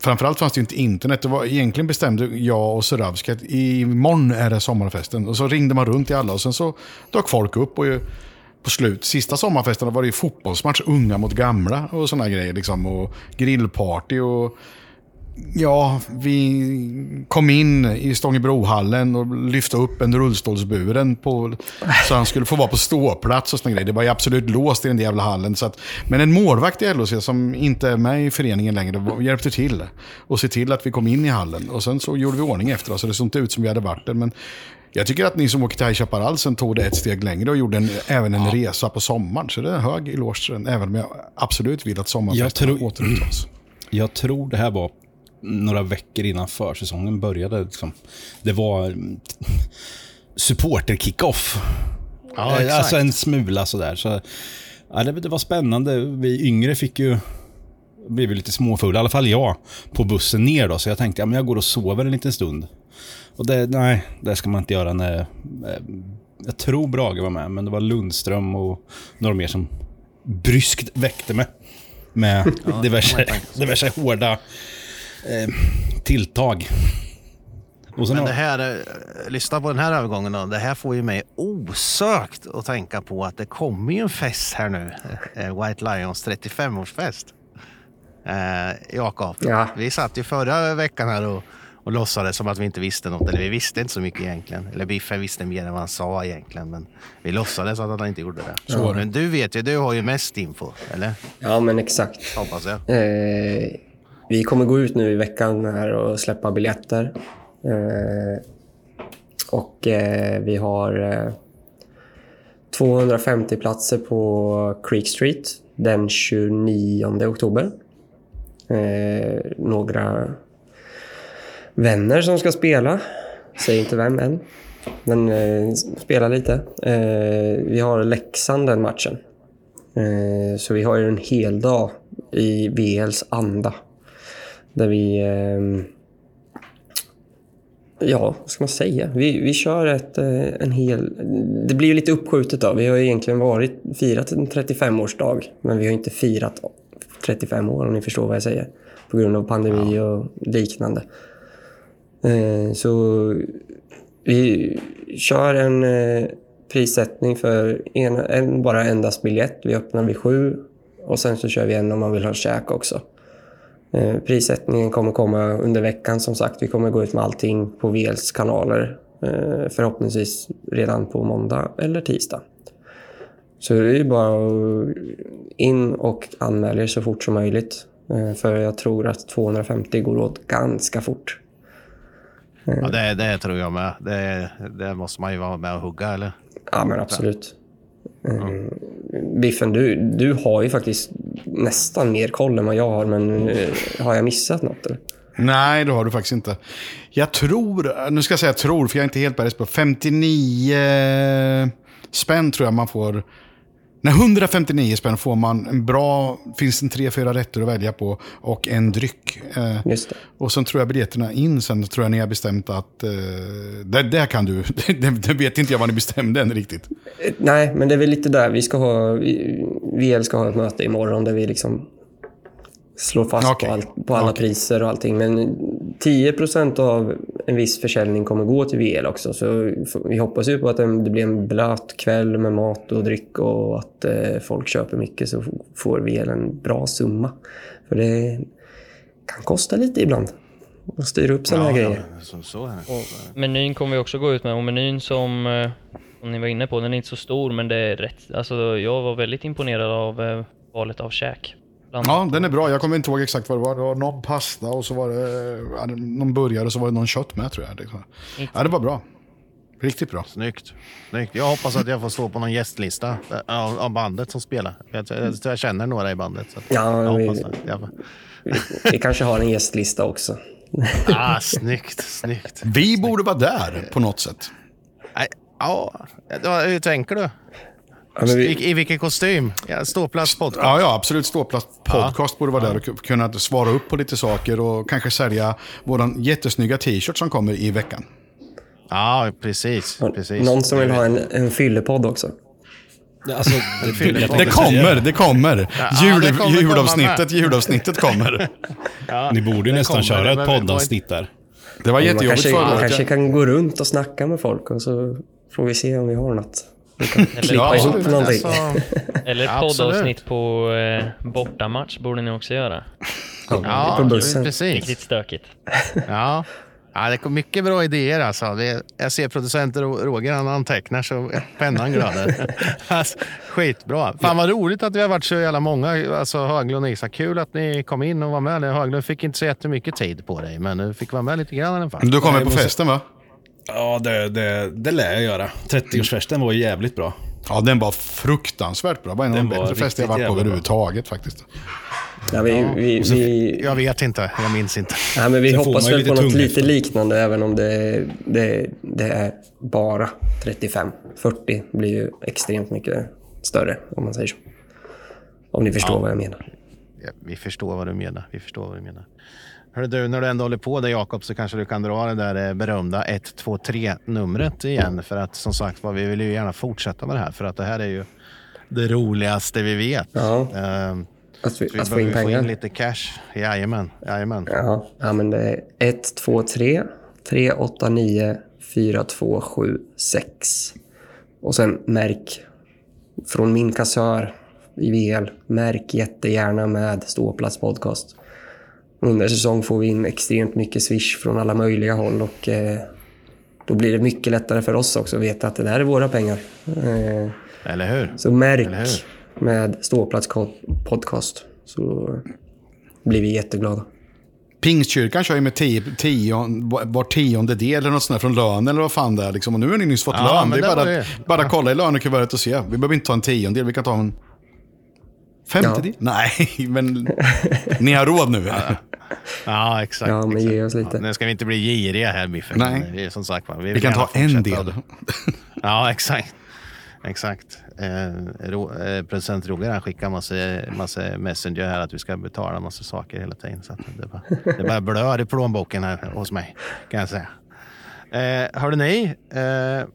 Framförallt fanns det ju inte internet. Det var, egentligen bestämde jag och Suravski att imorgon är det sommarfesten. Och så ringde man runt till alla och sen så dök folk upp. och ju, på slut, sista sommarfesten var det ju fotbollsmatch, unga mot gamla och sådana grejer. Liksom, och grillparty och Ja, vi kom in i Stångebrohallen och lyfte upp en rullstolsburen på, så han skulle få vara på ståplats och såna grejer. Det var ju absolut låst i den där jävla hallen. Så att, men en målvakt i LHC som inte är med i föreningen längre hjälpte till och se till att vi kom in i hallen. Och sen så gjorde vi ordning efter oss, så det såg inte ut som vi hade varit där. Men jag tycker att ni som åker till High Chaparral sen tog det ett steg längre och gjorde en, även en resa på sommaren. Så det är en hög eloge även om jag absolut vill att sommarfesten återupptas. Jag tror det här var några veckor innan försäsongen började. Liksom. Det var supporter-kickoff. Ja, Eh, exakt. alltså en smula sådär. Så, ja, det, det var spännande. Vi yngre fick ju blev lite småfulla, i alla fall jag, på bussen ner då. Så jag tänkte, ja, men jag går och sover en liten stund. Och det, nej, det ska man inte göra när... eh, Jag tror Brage var med, men det var Lundström och några mer som bryskt väckte mig. Med diverse, diverse hårda eh, tilltag. Och sen Men det här, eh, lyssna på den här övergången då. Det här får ju mig osökt att tänka på att det kommer ju en fest här nu. Eh, White Lions 35-årsfest. Eh, Jakob, Ja. vi satt ju förra veckan här och, och låtsades som att vi inte visste något. Eller vi visste inte så mycket egentligen. Eller Biffen visste mer än vad han sa egentligen. Men vi låtsades att han inte gjorde det. Det. Men du vet ju, du har ju mest info. Eller? Ja, men exakt. Hoppas jag. Eh, vi kommer gå ut nu i veckan här och släppa biljetter. Eh, och eh, vi har eh, 250 platser på Creek Street den 29 oktober. Eh, några vänner som ska spela. Säg inte vem än. Men eh, spela lite. Eh, vi har Leksand den matchen. Eh, Så vi har ju en hel dag i VLs anda. Där vi... ehm, Ja, vad ska man säga? Vi, vi kör ett, eh, en hel... Det blir ju lite uppskjutet då. Vi har egentligen varit, firat en 35-årsdag. Men vi har inte firat 35 år om ni förstår vad jag säger. På grund av pandemi och liknande. Eh, Så vi kör en eh, prissättning för en, en, bara endast biljett. Vi öppnar vid sju och sen så kör vi en om man vill ha käk också. Eh, prissättningen kommer komma under veckan som sagt. Vi kommer gå ut med allting på VLs kanaler. Eh, förhoppningsvis redan på måndag eller tisdag. Så det är bara in och anmäla er så fort som möjligt. Eh, för jag tror att 250 går åt ganska fort. Ja, det, det tror jag med. Det, det måste man ju vara med och hugga, eller? Ja, men absolut. Mm. Biffen, du, du har ju faktiskt nästan mer koll än vad jag har, men eh, har jag missat något? Eller? Nej, det har du faktiskt inte. Jag tror, nu ska jag säga tror, för jag är inte helt beredd på 59 spänn tror jag man får. Nej, 159 spänn får man en bra, finns det en tre, fyra rätter att välja på och en dryck. Eh, Just det. och sen tror jag biljetterna in, sen tror jag ni har bestämt att, eh, det, det kan du, det, det vet inte jag vad ni bestämde än riktigt. Eh, Nej, men det är väl lite där. Vi ska ha, vi, VL ska ha ett möte imorgon där vi liksom slår fast Okej. på, allt, på alla Okej. priser och allting. Men 10% av en viss försäljning kommer gå till VL också. Så vi hoppas ju på att det blir en blöt kväll med mat och dryck och att eh, folk köper mycket så får VL en bra summa. För det kan kosta lite ibland att styra upp sådana här grejer. Så, så det. Menyn kommer vi också gå ut med och menyn som, eh, som ni var inne på, den är inte så stor men det är rätt. Alltså jag var väldigt imponerad av eh, valet av käk. Bland Ja, den är bra. Jag kommer inte ihåg exakt vad det var. Det var någon pasta och så var det någon burgare och så var det någon kött med tror jag. Liksom. Ja, det var bra. Riktigt bra. Snyggt. Snyggt. Jag hoppas att jag får stå på någon gästlista eh, av, av bandet som spelar. Jag, jag, jag känner några i bandet. Så Ja, jag vi- hoppas. Jag, Vi kanske har en gästlista också. ah, snyggt, snyggt. Vi borde vara där på något sätt. Ja, hur tänker du? Ja, men vi, I, I vilken kostym? Ja, ståplats podcast. Ja, ja absolut. Ståplats podcast borde vara där och ku- kunna svara upp på lite saker och kanske sälja våran jättesnygga t-shirt som kommer i veckan. Ja, precis. precis. Någon som vill ha en, en fyllepodd också. Alltså, det, Det, kommer, det kommer. Jul, det kommer julavsnittet, julavsnittet kommer. Ni borde ju nästan kommer, köra ett poddavsnitt där. Det var Man jättejobbigt kanske, förra man året. kanske kan gå runt och snacka med folk och så får vi se om vi har något. Klippa Ja, ihop någonting. Alltså, Eller poddavsnitt på eh, bortamatch borde ni också göra. ja, på bussen. precis. Riktigt stökigt. Ja. Ja, det kom mycket bra idéer alltså. Vi- Jag ser producenter och Roger, han antecknar så pennan glöder. alltså, skitbra. Fan vad roligt att vi har varit så jävla många. Alltså Höglund och Isak, kul att ni kom in och var med. Höglund fick inte så jättemycket tid på dig, men du fick vara med lite grann i alla fall. Du kommer på festen va? Ja, det, det, det lär jag göra. 30-årsfesten var jävligt bra. Ja, den var fruktansvärt bra. Det var en av Den de bättre fester jag varit på överhuvudtaget faktiskt. Ja, vi, vi, vi, Jag vet inte, jag minns inte. ja, men vi Sen hoppas ju väl på något lite liknande även om det, det, det är bara 35. 40 blir ju extremt mycket större om man säger så. Om ni förstår vad jag menar. Ja, vi förstår vad du menar. Vi förstår vad du menar. Hörru du, när du ändå håller på där Jakob så kanske du kan dra det där eh, berömda 123-numret igen. För att som sagt vi vill ju gärna fortsätta med det här. För att det här är ju det roligaste vi vet. Ja. Ehm, Att, vi, vi att få in behöver få pengar. in lite cash. Jajamän, jajamän. Ja, ja, men det är 1, 2, 3, 3, 8, 9, 4, 2, 7, 6. Och sen märk från min kassör i VL. Märk jättegärna med Ståplats podcast. Under säsong får vi in extremt mycket swish från alla möjliga håll och eh, då blir det mycket lättare för oss också att veta att det där är våra pengar. Eh, Eller hur? så märk Eller hur? med Ståplats podcast så blir vi jätteglada. Pingstkyrkan kör ju med tio, tio, var tionde del eller något sånt där från lönen eller vad fan det är. Liksom. Och nu har ni nyss fått Ja, lön. Det är bara, det. att- bara kolla i lönekuvertet och se. Vi behöver inte ta en tiondel, vi kan ta en femtedel. Nej, men ni har råd nu. Ja, exakt. Ja, men exakt. ge oss lite. Ja, nu ska vi inte bli giriga här Biffen. Nej. Vi, som sagt, vi, Vi kan ta en del. Ja, exakt. Exakt. Eh, ro, eh, producent Roger han skickar massa, massa messenger här att vi ska betala massa saker hela tiden. Så att det, bara, det bara blör i plånboken här hos mig, kan jag säga. Eh, hörde ni? Eh,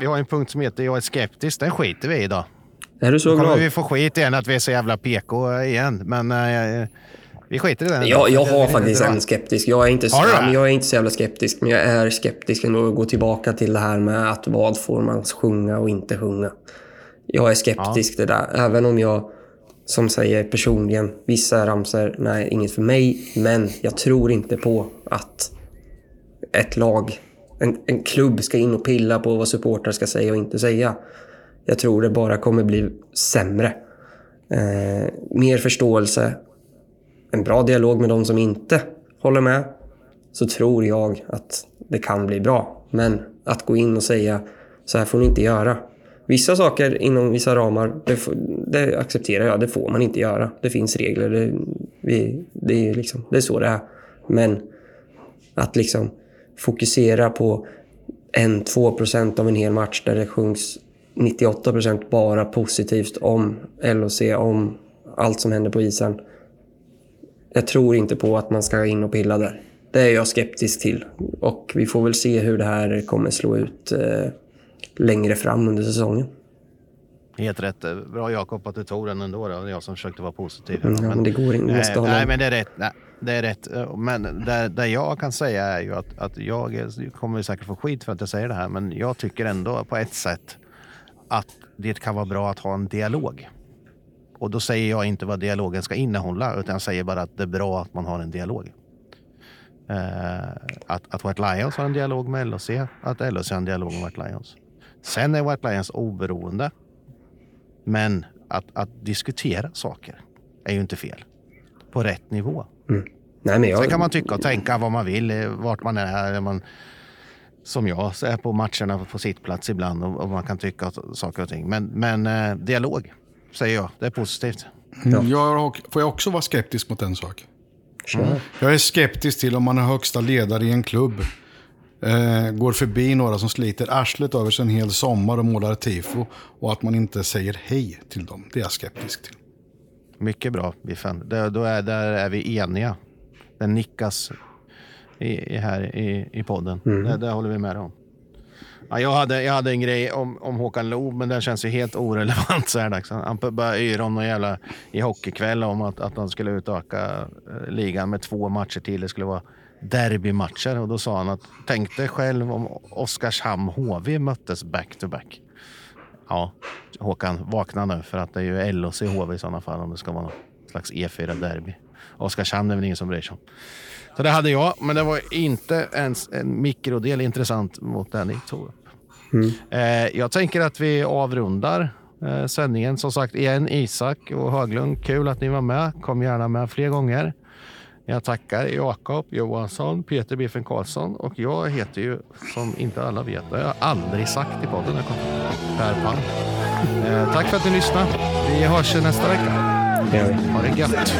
vi har en punkt som heter Jag är skeptisk. Den skiter vi i idag. Är du så kommer glad? vi få skit igen att vi är så jävla PK igen. Men eh, vi skiter i den. Jag, jag har faktiskt en skeptisk. Jag är, inte så, ja, jag är inte så jävla skeptisk, men jag är skeptisk ändå att gå tillbaka till det här med att vad får man sjunga och inte sjunga. Jag är skeptisk till det där, även om jag som säger personligen, vissa ramsor, nej, inget för mig. Men jag tror inte på att ett lag, en, en klubb ska in och pilla på vad supportrar ska säga och inte säga. Jag tror det bara kommer bli sämre. Eh, mer förståelse, en bra dialog med de som inte håller med så tror jag att det kan bli bra. Men att gå in och säga så här får ni inte göra. Vissa saker inom vissa ramar, det, får, det accepterar jag. Det får man inte göra. Det finns regler. Det, vi, det, är, liksom, det är så det är. Men att liksom fokusera på en, två procent av en hel match där det sjungs 98 procent bara positivt om LOC, om allt som händer på isen. Jag tror inte på att man ska in och pilla där. Det är jag skeptisk till. Och vi får väl se hur det här kommer slå ut eh, längre fram under säsongen. Helt rätt. Bra Jakob att du tog den ändå. Då. Jag som försökte vara positiv. Mm, ja, men det går inte. Måste Eh, nej, men det är rätt. Nej, det är rätt. Men där, där jag kan säga är ju att, att jag kommer säkert få skit för att jag säger det här, men jag tycker ändå på ett sätt att det kan vara bra att ha en dialog. Och då säger jag inte vad dialogen ska innehålla, utan jag säger bara att det är bra att man har en dialog. Eh, att, att White Lions har en dialog med LHC, att LHC har en dialog med White Lions. Sen är White Lions oberoende. Men att, att diskutera saker är ju inte fel. På rätt nivå. Nej, men jag, Sen kan man tycka och tänka vad man vill, eh, vart man är. Man, som jag, så är på matcherna på sitt plats ibland och, och man kan tycka saker och ting. Men, men eh, dialog, säger jag. Det är positivt. Mm, Jag har- får jag också vara skeptisk mot en sak? Kör. Jag är skeptisk till om man är högsta ledare i en klubb. Eh, går förbi några som sliter arslet över sig en hel sommar och målar tifo. Och att man inte säger hej till dem. Det är jag skeptisk till. Mycket bra, Biffen. Det, då är, där är vi eniga. Den nickas i, i, här i, i podden. Det, det håller vi med om. Ja, jag, hade, jag hade en grej om, om Håkan Loob, men den känns ju helt orelevant så här dags. Han började yra om någon jävla i hockeykväll om att, att han skulle utöka eh, ligan med två matcher till. Det skulle vara derbymatcher och då sa han att tänk dig själv om Oskarshamn HV möttes back to back. Ja, Håkan, vakna nu för att det är ju LHC HV i sådana fall om det ska vara någon slags E4-derby. Oskarshamn är väl ingen som bryr sig om. Så det hade jag, men det var inte ens en mikrodel intressant mot den ni tog upp. Eh, jag tänker att vi avrundar eh, sändningen. Som sagt, igen Isak och Höglund, kul att ni var med. Kom gärna med fler gånger. Jag tackar Jakob Johansson, Peter Biffen Karlsson och jag heter ju, som inte alla vet, det har jag aldrig sagt i podden, jag Per Palm. Eh, tack för att ni lyssnade. Vi hörs nästa vecka. Ha det gött.